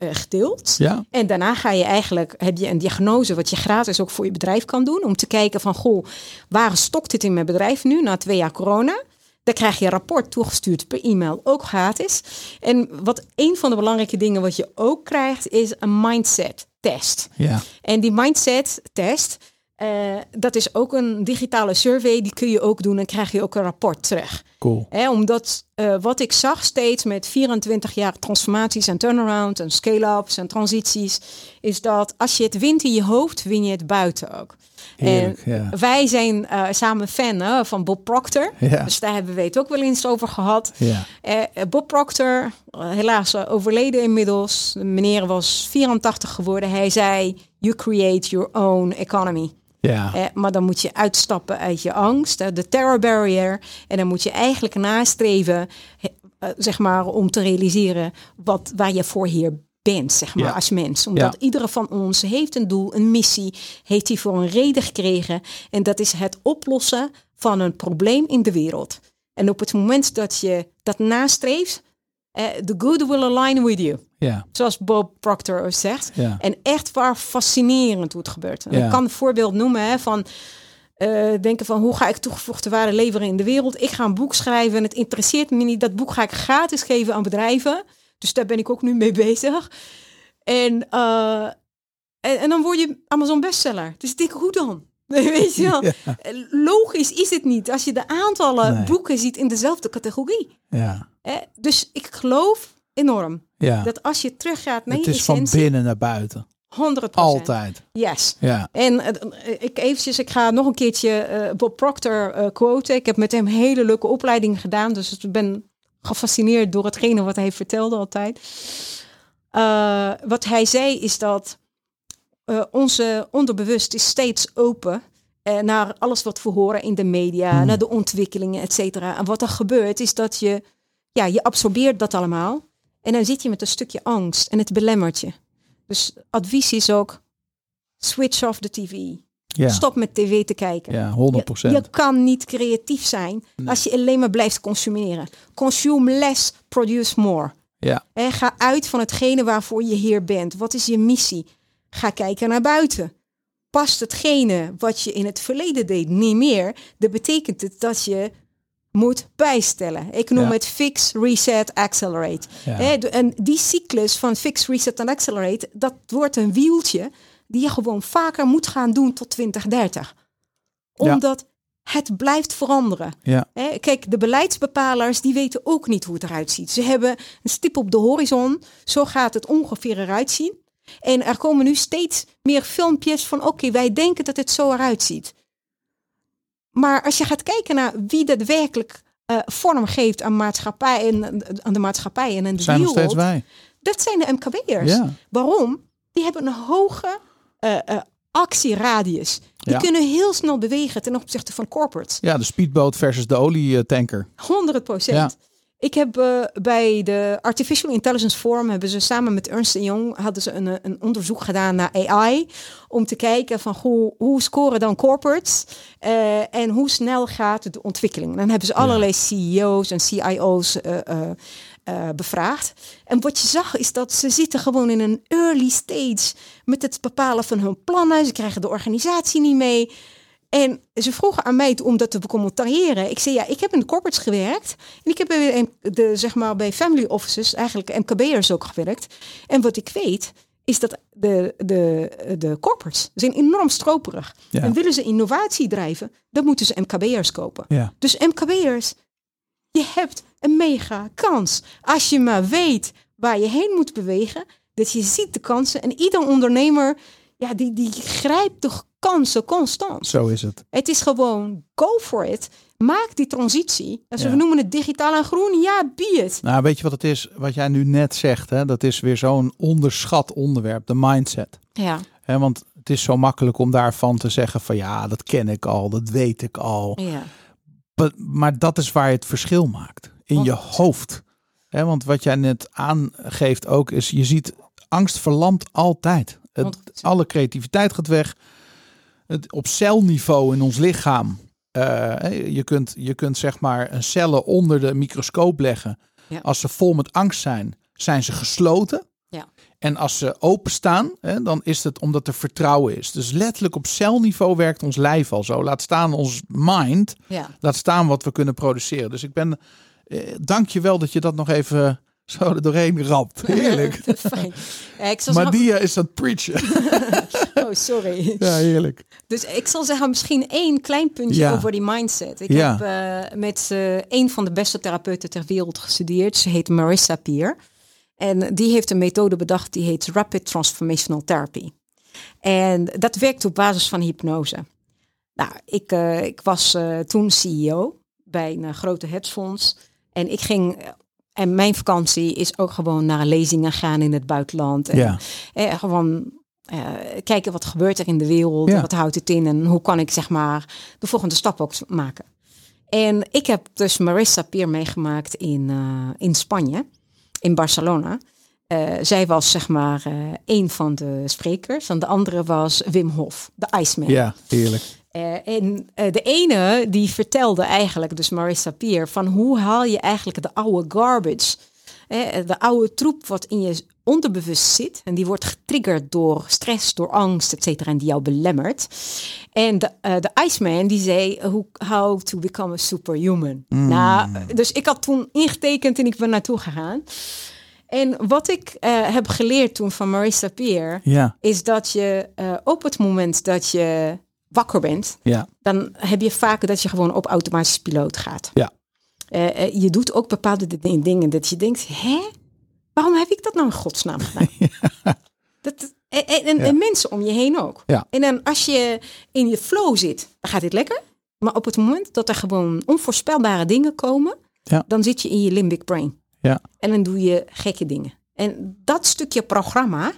eh, gedeeld. Ja. En daarna ga je eigenlijk, heb je een diagnose wat je gratis ook voor je bedrijf kan doen. Om te kijken van, goh, waar stokt het in mijn bedrijf nu na twee jaar corona? Dan krijg je een rapport toegestuurd per e-mail, ook gratis. En wat een van de belangrijke dingen wat je ook krijgt, is een mindset test. Ja. En die mindset test, eh, dat is ook een digitale survey. Die kun je ook doen en krijg je ook een rapport terug. Cool. Hè, omdat eh, wat ik zag steeds met 24 jaar transformaties en turnaround en scale-ups en transities, is dat als je het wint in je hoofd, win je het buiten ook. Heerlijk, en ja. wij zijn eh, samen fan hè, van Bob Proctor. Ja. Dus daar hebben we het ook wel eens over gehad. Ja. Eh, eh, Bob Proctor, eh, helaas eh, overleden inmiddels. De meneer was 84 geworden. Hij zei, you create your own economy. Ja. Eh, maar dan moet je uitstappen uit je angst, de terror barrier. En dan moet je eigenlijk nastreven, eh, zeg maar, om te realiseren wat, waar je voor hier bent, zeg maar, Ja. als mens. Omdat Ja. iedere van ons heeft een doel, een missie, heeft hij voor een reden gekregen. En dat is het oplossen van een probleem in de wereld. En op het moment dat je dat nastreeft, the good will align with you. Ja. Zoals Bob Proctor ook zegt. Ja. En echt waar fascinerend hoe het gebeurt. En Ja. Ik kan een voorbeeld noemen hè, van eh, denken van hoe ga ik toegevoegde waarde leveren in de wereld. Ik ga een boek schrijven en het interesseert me niet. Dat boek ga ik gratis geven aan bedrijven. Dus daar ben ik ook nu mee bezig. En, eh, en, en dan word je Amazon bestseller. Dus ik denk, hoe dan? Weet je wel? Ja. Eh, Logisch is het niet als je de aantallen Nee. boeken ziet in dezelfde categorie. Ja. Dus ik geloof enorm ja. dat als je teruggaat naar Het je is van binnen naar buiten. 100%. Altijd. Yes. Ja. En eh, ik eventjes, ik ga nog een keertje eh, Bob Proctor eh quoten. Ik heb met hem hele leuke opleiding gedaan, dus ik ben gefascineerd door hetgene wat hij vertelde altijd. Eh, wat hij zei is dat eh, onze onderbewust is steeds open eh, naar alles wat we horen in de media, Hmm. naar de ontwikkelingen, et cetera. En wat er gebeurt is dat je, ja, je absorbeert dat allemaal. En dan zit je met een stukje angst en het belemmert je. Dus advies is ook, switch off de tv. Ja. Stop met tv te kijken. Ja, 100 Je, je kan niet creatief zijn als je alleen maar blijft consumeren. Consume less, produce more. Ja. En ga uit van hetgene waarvoor je hier bent. Wat is je missie? Ga kijken naar buiten. Past hetgene wat je in het verleden deed niet meer, dan betekent het dat je moet bijstellen. Ik noem Ja. het fix, reset, accelerate. Ja. En die cyclus van fix, reset en accelerate, dat wordt een wieltje die je gewoon vaker moet gaan doen tot 2030. Ja. Omdat het blijft veranderen. Kijk, de beleidsbepalers die weten ook niet hoe het eruit ziet. Ze hebben een stip op de horizon. Zo gaat het ongeveer eruit zien. En er komen nu steeds meer filmpjes van oké, wij denken dat het zo eruit ziet. Maar als je gaat kijken naar wie daadwerkelijk eh vorm geeft aan, maatschappij en, aan de maatschappij en aan de Zijn nog wereld, steeds wij. dat zijn de MKB'ers. Ja. Waarom? Die hebben een hoge eh, eh, actieradius. Die Ja. kunnen heel snel bewegen ten opzichte van corporates. Ja, de speedboot versus de olietanker. 100 procent. Ja. Ik heb eh, bij de Artificial Intelligence Forum hebben ze samen met Ernst Young hadden ze een, eh, een onderzoek gedaan naar AI om te kijken van hoe, hoe scoren dan corporates eh, en hoe snel gaat de ontwikkeling. Dan hebben ze allerlei CEO's en CIO's bevraagd. En wat je zag is dat ze zitten gewoon in een early stage met het bepalen van hun plannen. Ze krijgen de organisatie niet mee. En ze vroegen aan mij om dat te becommentariëren. Ik zei, ja, ik heb in de corporates gewerkt. En ik heb bij de, zeg maar, bij family offices, eigenlijk MKB'ers ook gewerkt. En wat ik weet, is dat de, de, de corporates zijn enorm stroperig. Ja. En willen ze innovatie drijven, dan moeten ze MKB'ers kopen. Ja. Dus MKB'ers, je hebt een mega kans. Als je maar weet waar je heen moet bewegen, dat je ziet de kansen. En ieder ondernemer, ja, die, die grijpt de kansen constant. Zo is het. Het is gewoon go for it. Maak die transitie. Ja. We noemen het digitaal en groen. Ja, be it. Nou, weet je wat het is? Wat jij nu net zegt, hè? dat is weer zo'n onderschat onderwerp, de mindset. Ja, Hè, want het is zo makkelijk om daarvan te zeggen van ja, dat ken ik al, dat weet ik al. ja. Maar dat is waar je het verschil maakt. In je 100%. hoofd. Hè, want wat jij net aangeeft ook is, je ziet angst verlamt altijd. Het, 100%. alle creativiteit gaat weg. Het, op celniveau in ons lichaam. eh, je, kunt, je kunt zeg maar een cellen onder de microscoop leggen. Ja. Als ze vol met angst zijn, zijn ze gesloten. Ja. En als ze openstaan, hè, dan is het omdat er vertrouwen is. Dus letterlijk op celniveau werkt ons lijf al zo. Laat staan ons mind. ja. Laat staan wat we kunnen produceren. Dus ik ben, eh, dank je wel dat je dat nog even zo er doorheen rapt. Heerlijk. Fijn. Ja, ik zal maar zeggen, Dia is het preachen. oh, sorry. ja, heerlijk. Dus ik zal zeggen misschien één klein puntje Ja. over die mindset. Ik Ja. heb eh, met eh, een van de beste therapeuten ter wereld gestudeerd. Ze heet Marissa Peer. En die heeft een methode bedacht die heet Rapid Transformational Therapy. En dat werkt op basis van hypnose. Nou, ik, uh, ik was uh, toen CEO bij een grote hedgefonds. En ik ging en mijn vakantie is ook gewoon naar lezingen gaan in het buitenland. En, ja. eh, gewoon uh, kijken wat gebeurt er in de wereld. Ja. Wat houdt het in en hoe kan ik zeg maar de volgende stap ook maken. En ik heb dus Marissa Pier meegemaakt in, uh, in Spanje, in Barcelona. Uh, zij was zeg maar een van de sprekers en de andere was Wim Hof, de Iceman. Ja, heerlijk. Uh, en uh, de ene die vertelde eigenlijk, dus Marissa Pier, van hoe haal je eigenlijk de oude garbage, uh, de oude troep wat in je onderbewust zit en die wordt getriggerd door stress, door angst, et cetera, en die jou belemmert. En de, de Iceman die zei, how to become a superhuman. Mm. Nou, dus ik had toen ingetekend en ik ben naartoe gegaan. En wat ik heb geleerd toen van Marissa Peer, ja. is dat je op het moment dat je wakker bent, ja. dan heb je vaak dat je gewoon op automatisch piloot gaat. Ja. Uh, uh, je doet ook bepaalde dingen dat je denkt, hè, waarom heb ik dat nou in godsnaam gedaan? ja. dat, en, en, ja. en, mensen om je heen ook. Ja. En dan als je in je flow zit, dan gaat dit lekker. Maar op het moment dat er gewoon onvoorspelbare dingen komen, Ja. dan zit je in je limbic brain. Ja. En dan doe je gekke dingen. En dat stukje programma,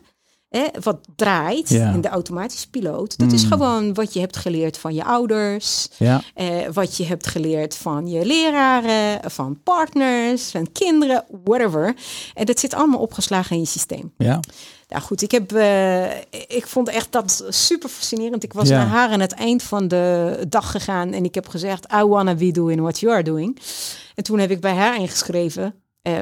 hè, wat draait Ja. in de automatische piloot, dat is Mm. gewoon wat je hebt geleerd van je ouders, Ja. eh, wat je hebt geleerd van je leraren, van partners, van kinderen, whatever. En dat zit allemaal opgeslagen in je systeem. Ja. Nou goed, ik, heb, eh, ik vond echt dat super fascinerend. Ik was Ja. naar haar aan het eind van de dag gegaan en ik heb gezegd, I wanna be doing what you are doing. En toen heb ik bij haar ingeschreven, eh,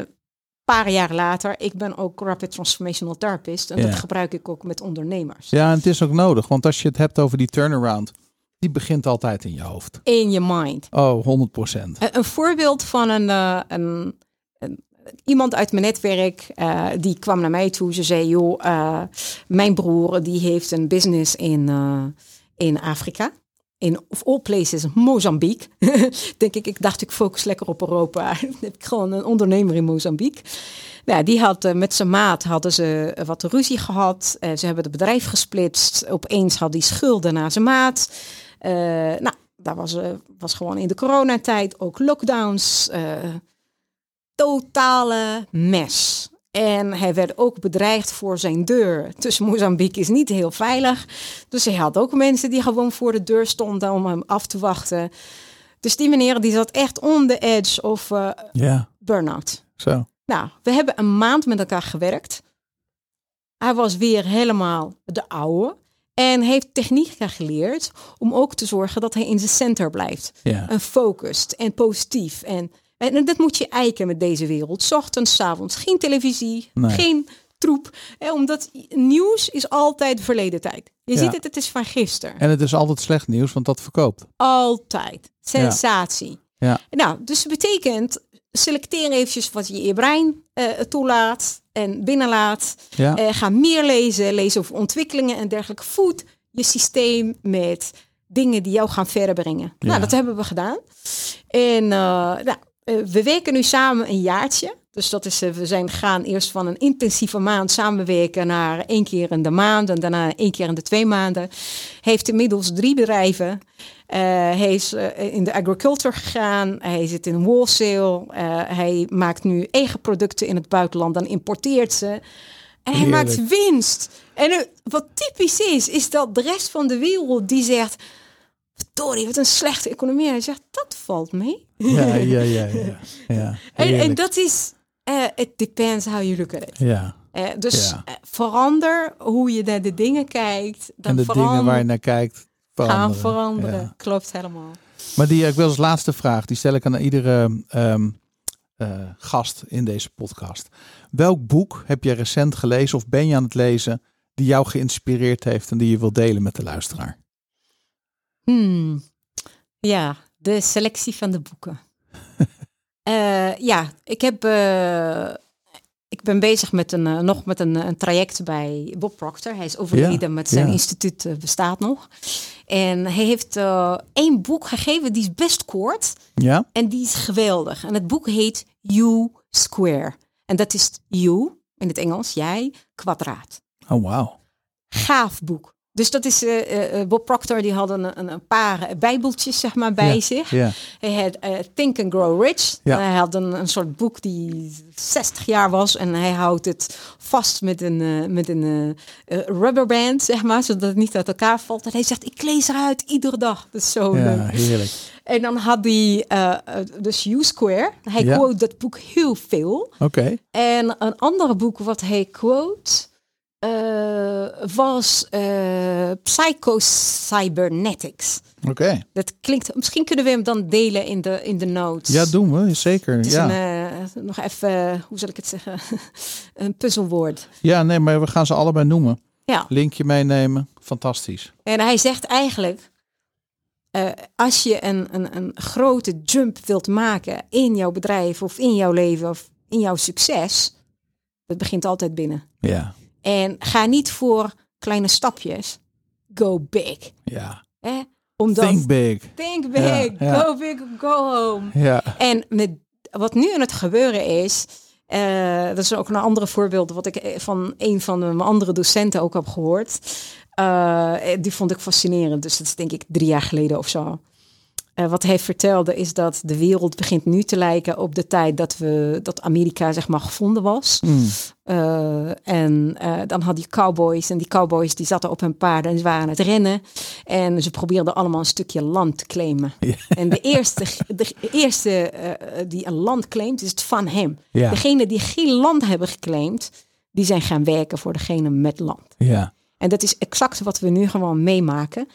paar jaar later, ik ben ook Rapid Transformational Therapist en Ja. dat gebruik ik ook met ondernemers. Ja, en het is ook nodig, want als je het hebt over die turnaround, die begint altijd in je hoofd. In je mind. Oh, 100 procent. Een, een voorbeeld van een, eh, een, een- iemand uit mijn netwerk, eh, die kwam naar mij toe. Ze zei, joh, eh, mijn broer die heeft een business in, eh, in Afrika. In of all places, Mozambique. Denk ik, ik dacht ik focus lekker op Europa. Heb ik gewoon een ondernemer in Mozambique. Nou, die had eh, met zijn maat hadden ze eh, wat ruzie gehad. Eh, ze hebben het bedrijf gesplitst. Opeens had hij schulden naar zijn maat. Nou, dat was, was gewoon in de coronatijd ook lockdowns. totale mes. En hij werd ook bedreigd voor zijn deur. Dus Mozambique is niet heel veilig. Dus hij had ook mensen die gewoon voor de deur stonden om hem af te wachten. Dus die meneer die zat echt on the edge of Ja, burn-out. zo. Nou, we hebben een maand met elkaar gewerkt. Hij was weer helemaal de oude. En heeft technieken geleerd om ook te zorgen dat hij in zijn center blijft. Ja. En focused en positief. En, en dat moet je eiken met deze wereld. Ochtends, 's avonds. Geen televisie, Nee. geen troep. Eh, omdat nieuws is altijd verleden tijd. Je Ja. ziet het, het is van gisteren. En het is altijd slecht nieuws, want dat verkoopt. Altijd. Sensatie. Ja. Nou, dus dat betekent, selecteer eventjes wat je je brein eh, toelaat en binnenlaat. Ja. Eh, ga meer lezen, lees over ontwikkelingen en dergelijke. Voed je systeem met dingen die jou gaan verder brengen. Ja. Nou, dat hebben we gedaan. En eh, nou, we werken nu samen een jaartje. Dus dat is, eh, we zijn gaan eerst van een intensieve maand samenwerken naar één keer in de maand en daarna één keer in de twee maanden. Heeft inmiddels drie bedrijven. Eh, hij is eh, in de agriculture gegaan. Hij zit in wholesale. Eh, hij maakt nu eigen producten in het buitenland. Dan importeert ze. En hij Heerlijk. maakt winst. En eh, wat typisch is, is dat de rest van de wereld die zegt... Verdorie, wat een slechte economie. Hij zegt, dat valt mee. Ja, ja, ja, ja. ja. En, en dat is... eh it depends how you look at it. Ja. Eh, dus Ja. eh, verander hoe je naar de dingen kijkt. Dan En de dingen waar je naar kijkt, veranderen. gaan veranderen. Ja. Klopt helemaal. Maar die, ik wil als laatste vraag, die stel ik aan iedere ehm, eh, gast in deze podcast. Welk boek heb je recent gelezen of ben je aan het lezen die jou geïnspireerd heeft en die je wilt delen met de luisteraar? Hmm. Ja, de selectie van de boeken. Eh, ja, ik heb. eh, ik ben bezig met een, eh, nog met een, een traject bij Bob Proctor. Hij is overleden, met zijn ja. instituut bestaat nog. En hij heeft één boek gegeven, die is best kort. Ja? En die is geweldig. En het boek heet You Square. En dat is you, in het Engels, jij, kwadraat. Oh, wauw. Gaaf boek. Dus dat is eh, eh, Bob Proctor, die had een, een, een paar bijbeltjes zeg maar bij zich. Hij had eh, Think and Grow Rich. Hij had een, een soort boek die 60 jaar was en hij houdt het vast met een, eh, met een eh, eh, rubberband, zeg maar, zodat het niet uit elkaar valt. En hij zegt, ik lees eruit iedere dag. Dat is zo leuk. heerlijk. En dan had hij eh, eh, dus U-Square. Hij quote dat boek heel veel. Oké. En een andere boek wat hij quote eh, was eh Psycho-Cybernetics. Oké. Dat klinkt, misschien kunnen we hem dan delen in de, in de notes. Ja, doen we. Zeker. Het is Ja. een, eh, nog even, hoe zal ik het zeggen, een puzzelwoord. ja, nee, maar we gaan ze allebei noemen. Ja, Linkje meenemen. Fantastisch. en hij zegt eigenlijk, als je een, een, een grote jump wilt maken in jouw bedrijf of in jouw leven of in jouw succes, dat begint altijd binnen. Ja. En ga niet voor kleine stapjes. Go big. Ja. Hè? Omdat, Think big. Think big. Ja, ja. Go big, go home. Ja. En met wat nu aan het gebeuren is, eh, dat is ook een andere voorbeeld wat ik eh, van een van mijn andere docenten ook heb gehoord. Eh, die vond ik fascinerend. Dus dat is denk ik drie jaar geleden of zo. Eh, wat hij vertelde is dat de wereld begint nu te lijken op de tijd dat, we, dat Amerika zeg maar gevonden was. Mm. Eh, en eh, dan had die cowboys en die cowboys die zaten op hun paarden en ze waren aan het rennen. En ze probeerden allemaal een stukje land te claimen. En de eerste, de eerste die een land claimt, is het van hem. Ja. Degene die geen land hebben geclaimd, die zijn gaan werken voor degene met land. Ja. En dat is exact wat we nu gewoon meemaken.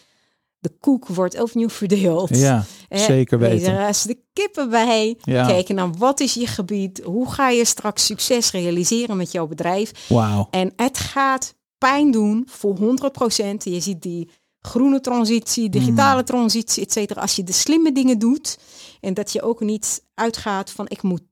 De koek wordt opnieuw verdeeld. Ja. Zeker weten. Er is de kippen bij. Ja. Kijken naar wat is je gebied? Hoe ga je straks succes realiseren met jouw bedrijf? Wauw. En het gaat pijn doen voor 100%. Je ziet die groene transitie, digitale transitie, et cetera. Als je de slimme dingen doet en dat je ook niet uitgaat van ik moet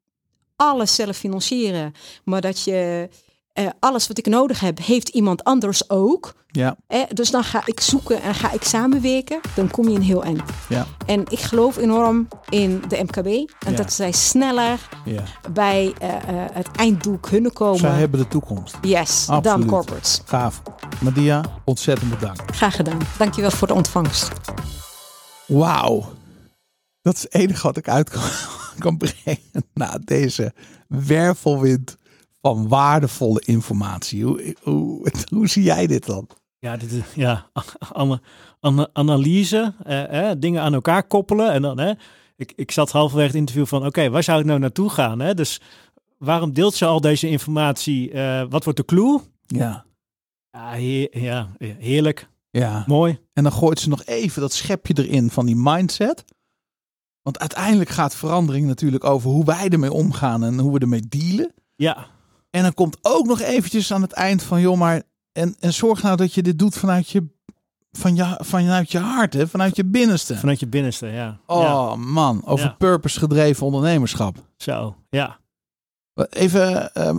alles zelf financieren, maar dat je eh, alles wat ik nodig heb, heeft iemand anders ook. Ja. Eh, dus dan ga ik zoeken en ga ik samenwerken. Dan kom je een heel eind. Ja. En ik geloof enorm in de MKB. En Ja. dat zij sneller Ja. bij eh, het einddoel kunnen komen. Zij hebben de toekomst. Yes, dan corporates. Gaaf. Madia, ontzettend bedankt. Graag gedaan. Dankjewel voor de ontvangst. Wauw. Dat is het enige wat ik uit kan, kan brengen na deze wervelwind van waardevolle informatie. Hoe, hoe, hoe zie jij dit dan? Ja, dit is, ja ana- analyse, eh, eh, dingen aan elkaar koppelen. En dan, hè, ik, ik zat halverwege het interview van, oké, waar zou ik nou naartoe gaan? Hè? Dus waarom deelt ze al deze informatie? Eh, wat wordt de clue? Ja. Ja, heer- ja, heerlijk, Ja. mooi. En dan gooit ze nog even dat schepje erin van die mindset. Want uiteindelijk gaat verandering natuurlijk over hoe wij ermee omgaan en hoe we ermee dealen. Ja, En dan komt ook nog eventjes aan het eind van, joh, maar en, en zorg nou dat je dit doet vanuit je, van je, vanuit je hart, hè? vanuit je binnenste. vanuit je binnenste, ja. Oh ja. man, over Ja. purpose gedreven ondernemerschap. Zo, ja. Even, ehm,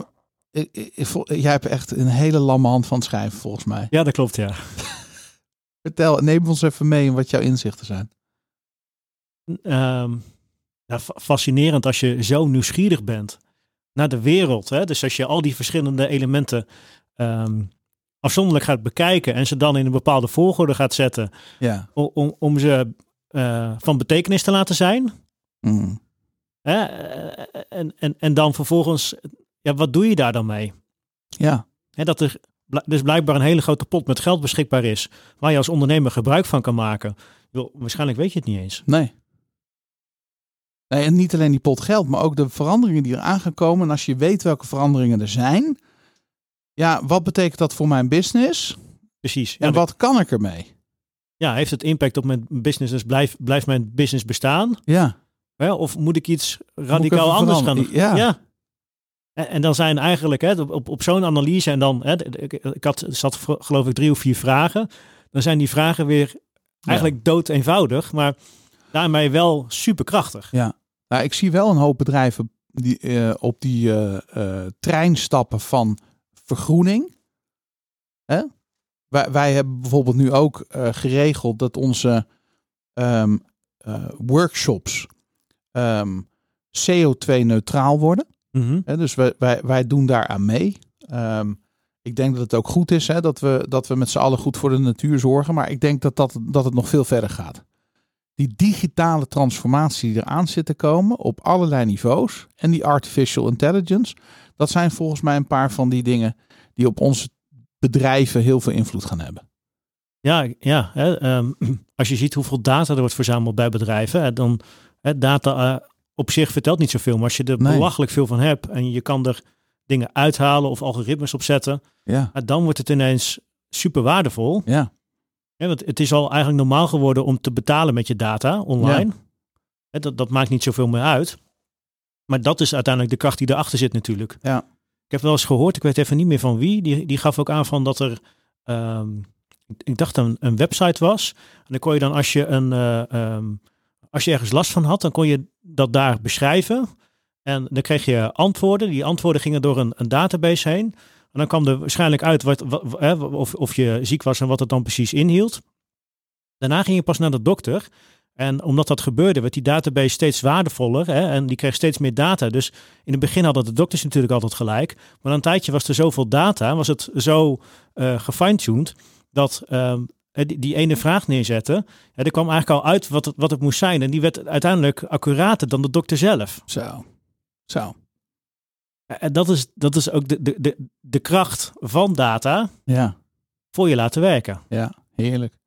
ik- ik- ik vol- jij hebt echt een hele lamme hand van het schrijven volgens mij. Ja, dat klopt, ja. Vertel, neem ons even mee in wat jouw inzichten zijn. Ja, fa- fascinerend als je zo nieuwsgierig bent naar de wereld. Hè? Dus als je al die verschillende elementen ehm, afzonderlijk gaat bekijken en ze dan in een bepaalde volgorde gaat zetten Ja. om, om, ze eh, van betekenis te laten zijn. Mm. Hè? Eh, En, en, en dan vervolgens, ja, wat doe je daar dan mee? Ja. Hè, dat er dus blijkbaar een hele grote pot met geld beschikbaar is waar je als ondernemer gebruik van kan maken. Waarschijnlijk weet je het niet eens. Nee. Nee, en niet alleen die pot geld, maar ook de veranderingen die er aan gaan komen. En als je weet welke veranderingen er zijn, ja, wat betekent dat voor mijn business? Precies. Ja, En wat kan ik ermee? ja, heeft het impact op mijn business? Dus blijf, blijft mijn business bestaan? Ja. Hè? Of moet ik iets radicaal even anders gaan doen? Ja. En, en dan zijn eigenlijk hè, op, op, zo'n analyse en dan, hè, ik, ik had, zat geloof ik drie of vier vragen. Dan zijn die vragen weer eigenlijk dood eenvoudig, maar daarmee wel superkrachtig. Ja. Nou, ik zie wel een hoop bedrijven die eh, op die eh, eh, trein stappen van vergroening. Hè? Wij, wij hebben bijvoorbeeld nu ook geregeld dat onze ehm, eh, workshops ehm, CO2-neutraal worden. Hè, dus wij, wij, wij doen daar aan mee. Ehm, Ik denk dat het ook goed is hè, dat, we, dat we met z'n allen goed voor de natuur zorgen. Maar ik denk dat, dat, dat het nog veel verder gaat. Die digitale transformatie die eraan zit te komen op allerlei niveaus. En die artificial intelligence. Dat zijn volgens mij een paar van die dingen die op onze bedrijven heel veel invloed gaan hebben. Ja, ja hè, ehm, als je ziet hoeveel data er wordt verzameld bij bedrijven, hè, dan hè, data uh, op zich vertelt niet zoveel. Maar als je er nee. belachelijk veel van hebt en je kan er dingen uithalen of algoritmes op zetten, ja. dan wordt het ineens super waardevol. Ja. Ja. want het is al eigenlijk normaal geworden om te betalen met je data online. Ja. Dat, dat maakt niet zoveel meer uit. Maar dat is uiteindelijk de kracht die erachter zit natuurlijk. Ja. Ik heb wel eens gehoord, ik weet even niet meer van wie, die, die gaf ook aan van dat er, um, ik dacht een, een website was. En dan kon je dan als je een, uh, um, als je ergens last van had, dan kon je dat daar beschrijven. En dan kreeg je antwoorden. Die antwoorden gingen door een, een database heen. En dan kwam er waarschijnlijk uit wat, of, of je ziek was en wat het dan precies inhield. Daarna ging je pas naar de dokter. En omdat dat gebeurde, werd die database steeds waardevoller hè, en die kreeg steeds meer data. Dus in het begin hadden de dokters natuurlijk altijd gelijk. Maar na een tijdje was er zoveel data, was het zo uh, gefine-tuned, dat uh, die, die, ene vraag neerzetten, ja, er kwam eigenlijk al uit wat het, wat het moest zijn. En die werd uiteindelijk accurater dan de dokter zelf. Zo, zo. En dat is, dat is ook de, de, de, de kracht van data ja. voor je laten werken. Ja, heerlijk.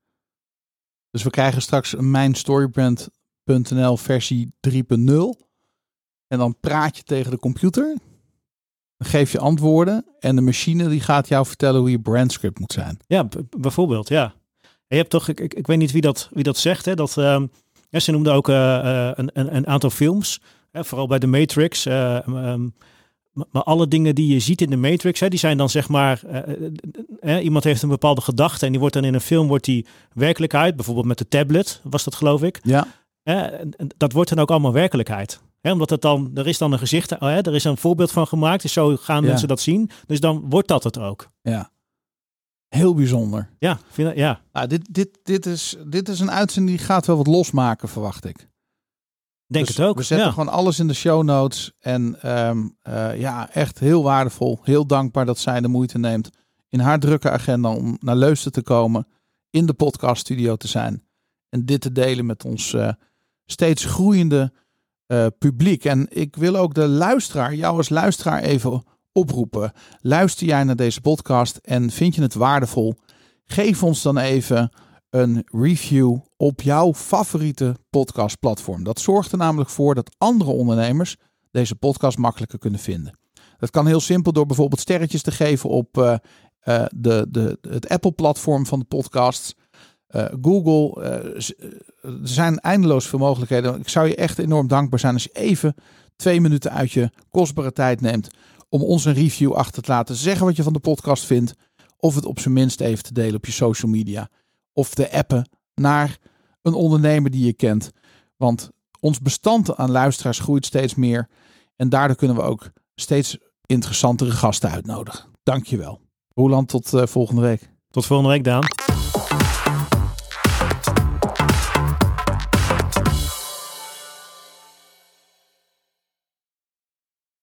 Dus we krijgen straks een mijnstorybrand.nl versie 3.0. En dan praat je tegen de computer. Dan geef je antwoorden. En de machine die gaat jou vertellen hoe je brandscript moet zijn. Ja, bijvoorbeeld, ja. En je hebt toch, ik, ik, ik, weet niet wie dat, wie dat zegt, hè, dat uh, ja, ze noemden ook uh, een, een, een, aantal films. Hè, vooral bij de Matrix. Um, maar alle dingen die je ziet in de Matrix, hè, die zijn dan zeg maar, uh, iemand heeft een bepaalde gedachte en die wordt dan in een film wordt die werkelijkheid, bijvoorbeeld met de tablet, was dat geloof ik. Ja. dat wordt dan ook allemaal werkelijkheid. Hè, omdat het dan, er is dan een gezicht, oh, er is een voorbeeld van gemaakt, dus zo gaan ja. mensen dat zien. Dus dan wordt dat het ook. Ja. Heel bijzonder. Ja, vind, ja. Nou, dit, dit, dit, is, dit is een uitzending die gaat wel wat losmaken, verwacht ik. Denk dus het ook. We zetten ja. gewoon alles in de show notes. En um, uh, ja, echt heel waardevol. Heel dankbaar dat zij de moeite neemt in haar drukke agenda om naar Leusden te komen. In de podcaststudio te zijn. En dit te delen met ons uh, steeds groeiende uh, publiek. En ik wil ook de luisteraar, jou als luisteraar even oproepen. Luister jij naar deze podcast en vind je het waardevol? Geef ons dan even een review op jouw favoriete podcastplatform. Dat zorgt er namelijk voor dat andere ondernemers deze podcast makkelijker kunnen vinden. Dat kan heel simpel door bijvoorbeeld sterretjes te geven op uh, uh, de, de, het Apple-platform van de podcasts. Uh, Google, er zijn eindeloos veel mogelijkheden. Ik zou je echt enorm dankbaar zijn als je even twee minuten uit je kostbare tijd neemt om ons een review achter te laten. Zeggen wat je van de podcast vindt. Of het op zijn minst even te delen op je social media of te appen naar een ondernemer die je kent. Want ons bestand aan luisteraars groeit steeds meer. En daardoor kunnen we ook steeds interessantere gasten uitnodigen. Dankjewel. Roland, tot uh, volgende week. Tot volgende week, Daan.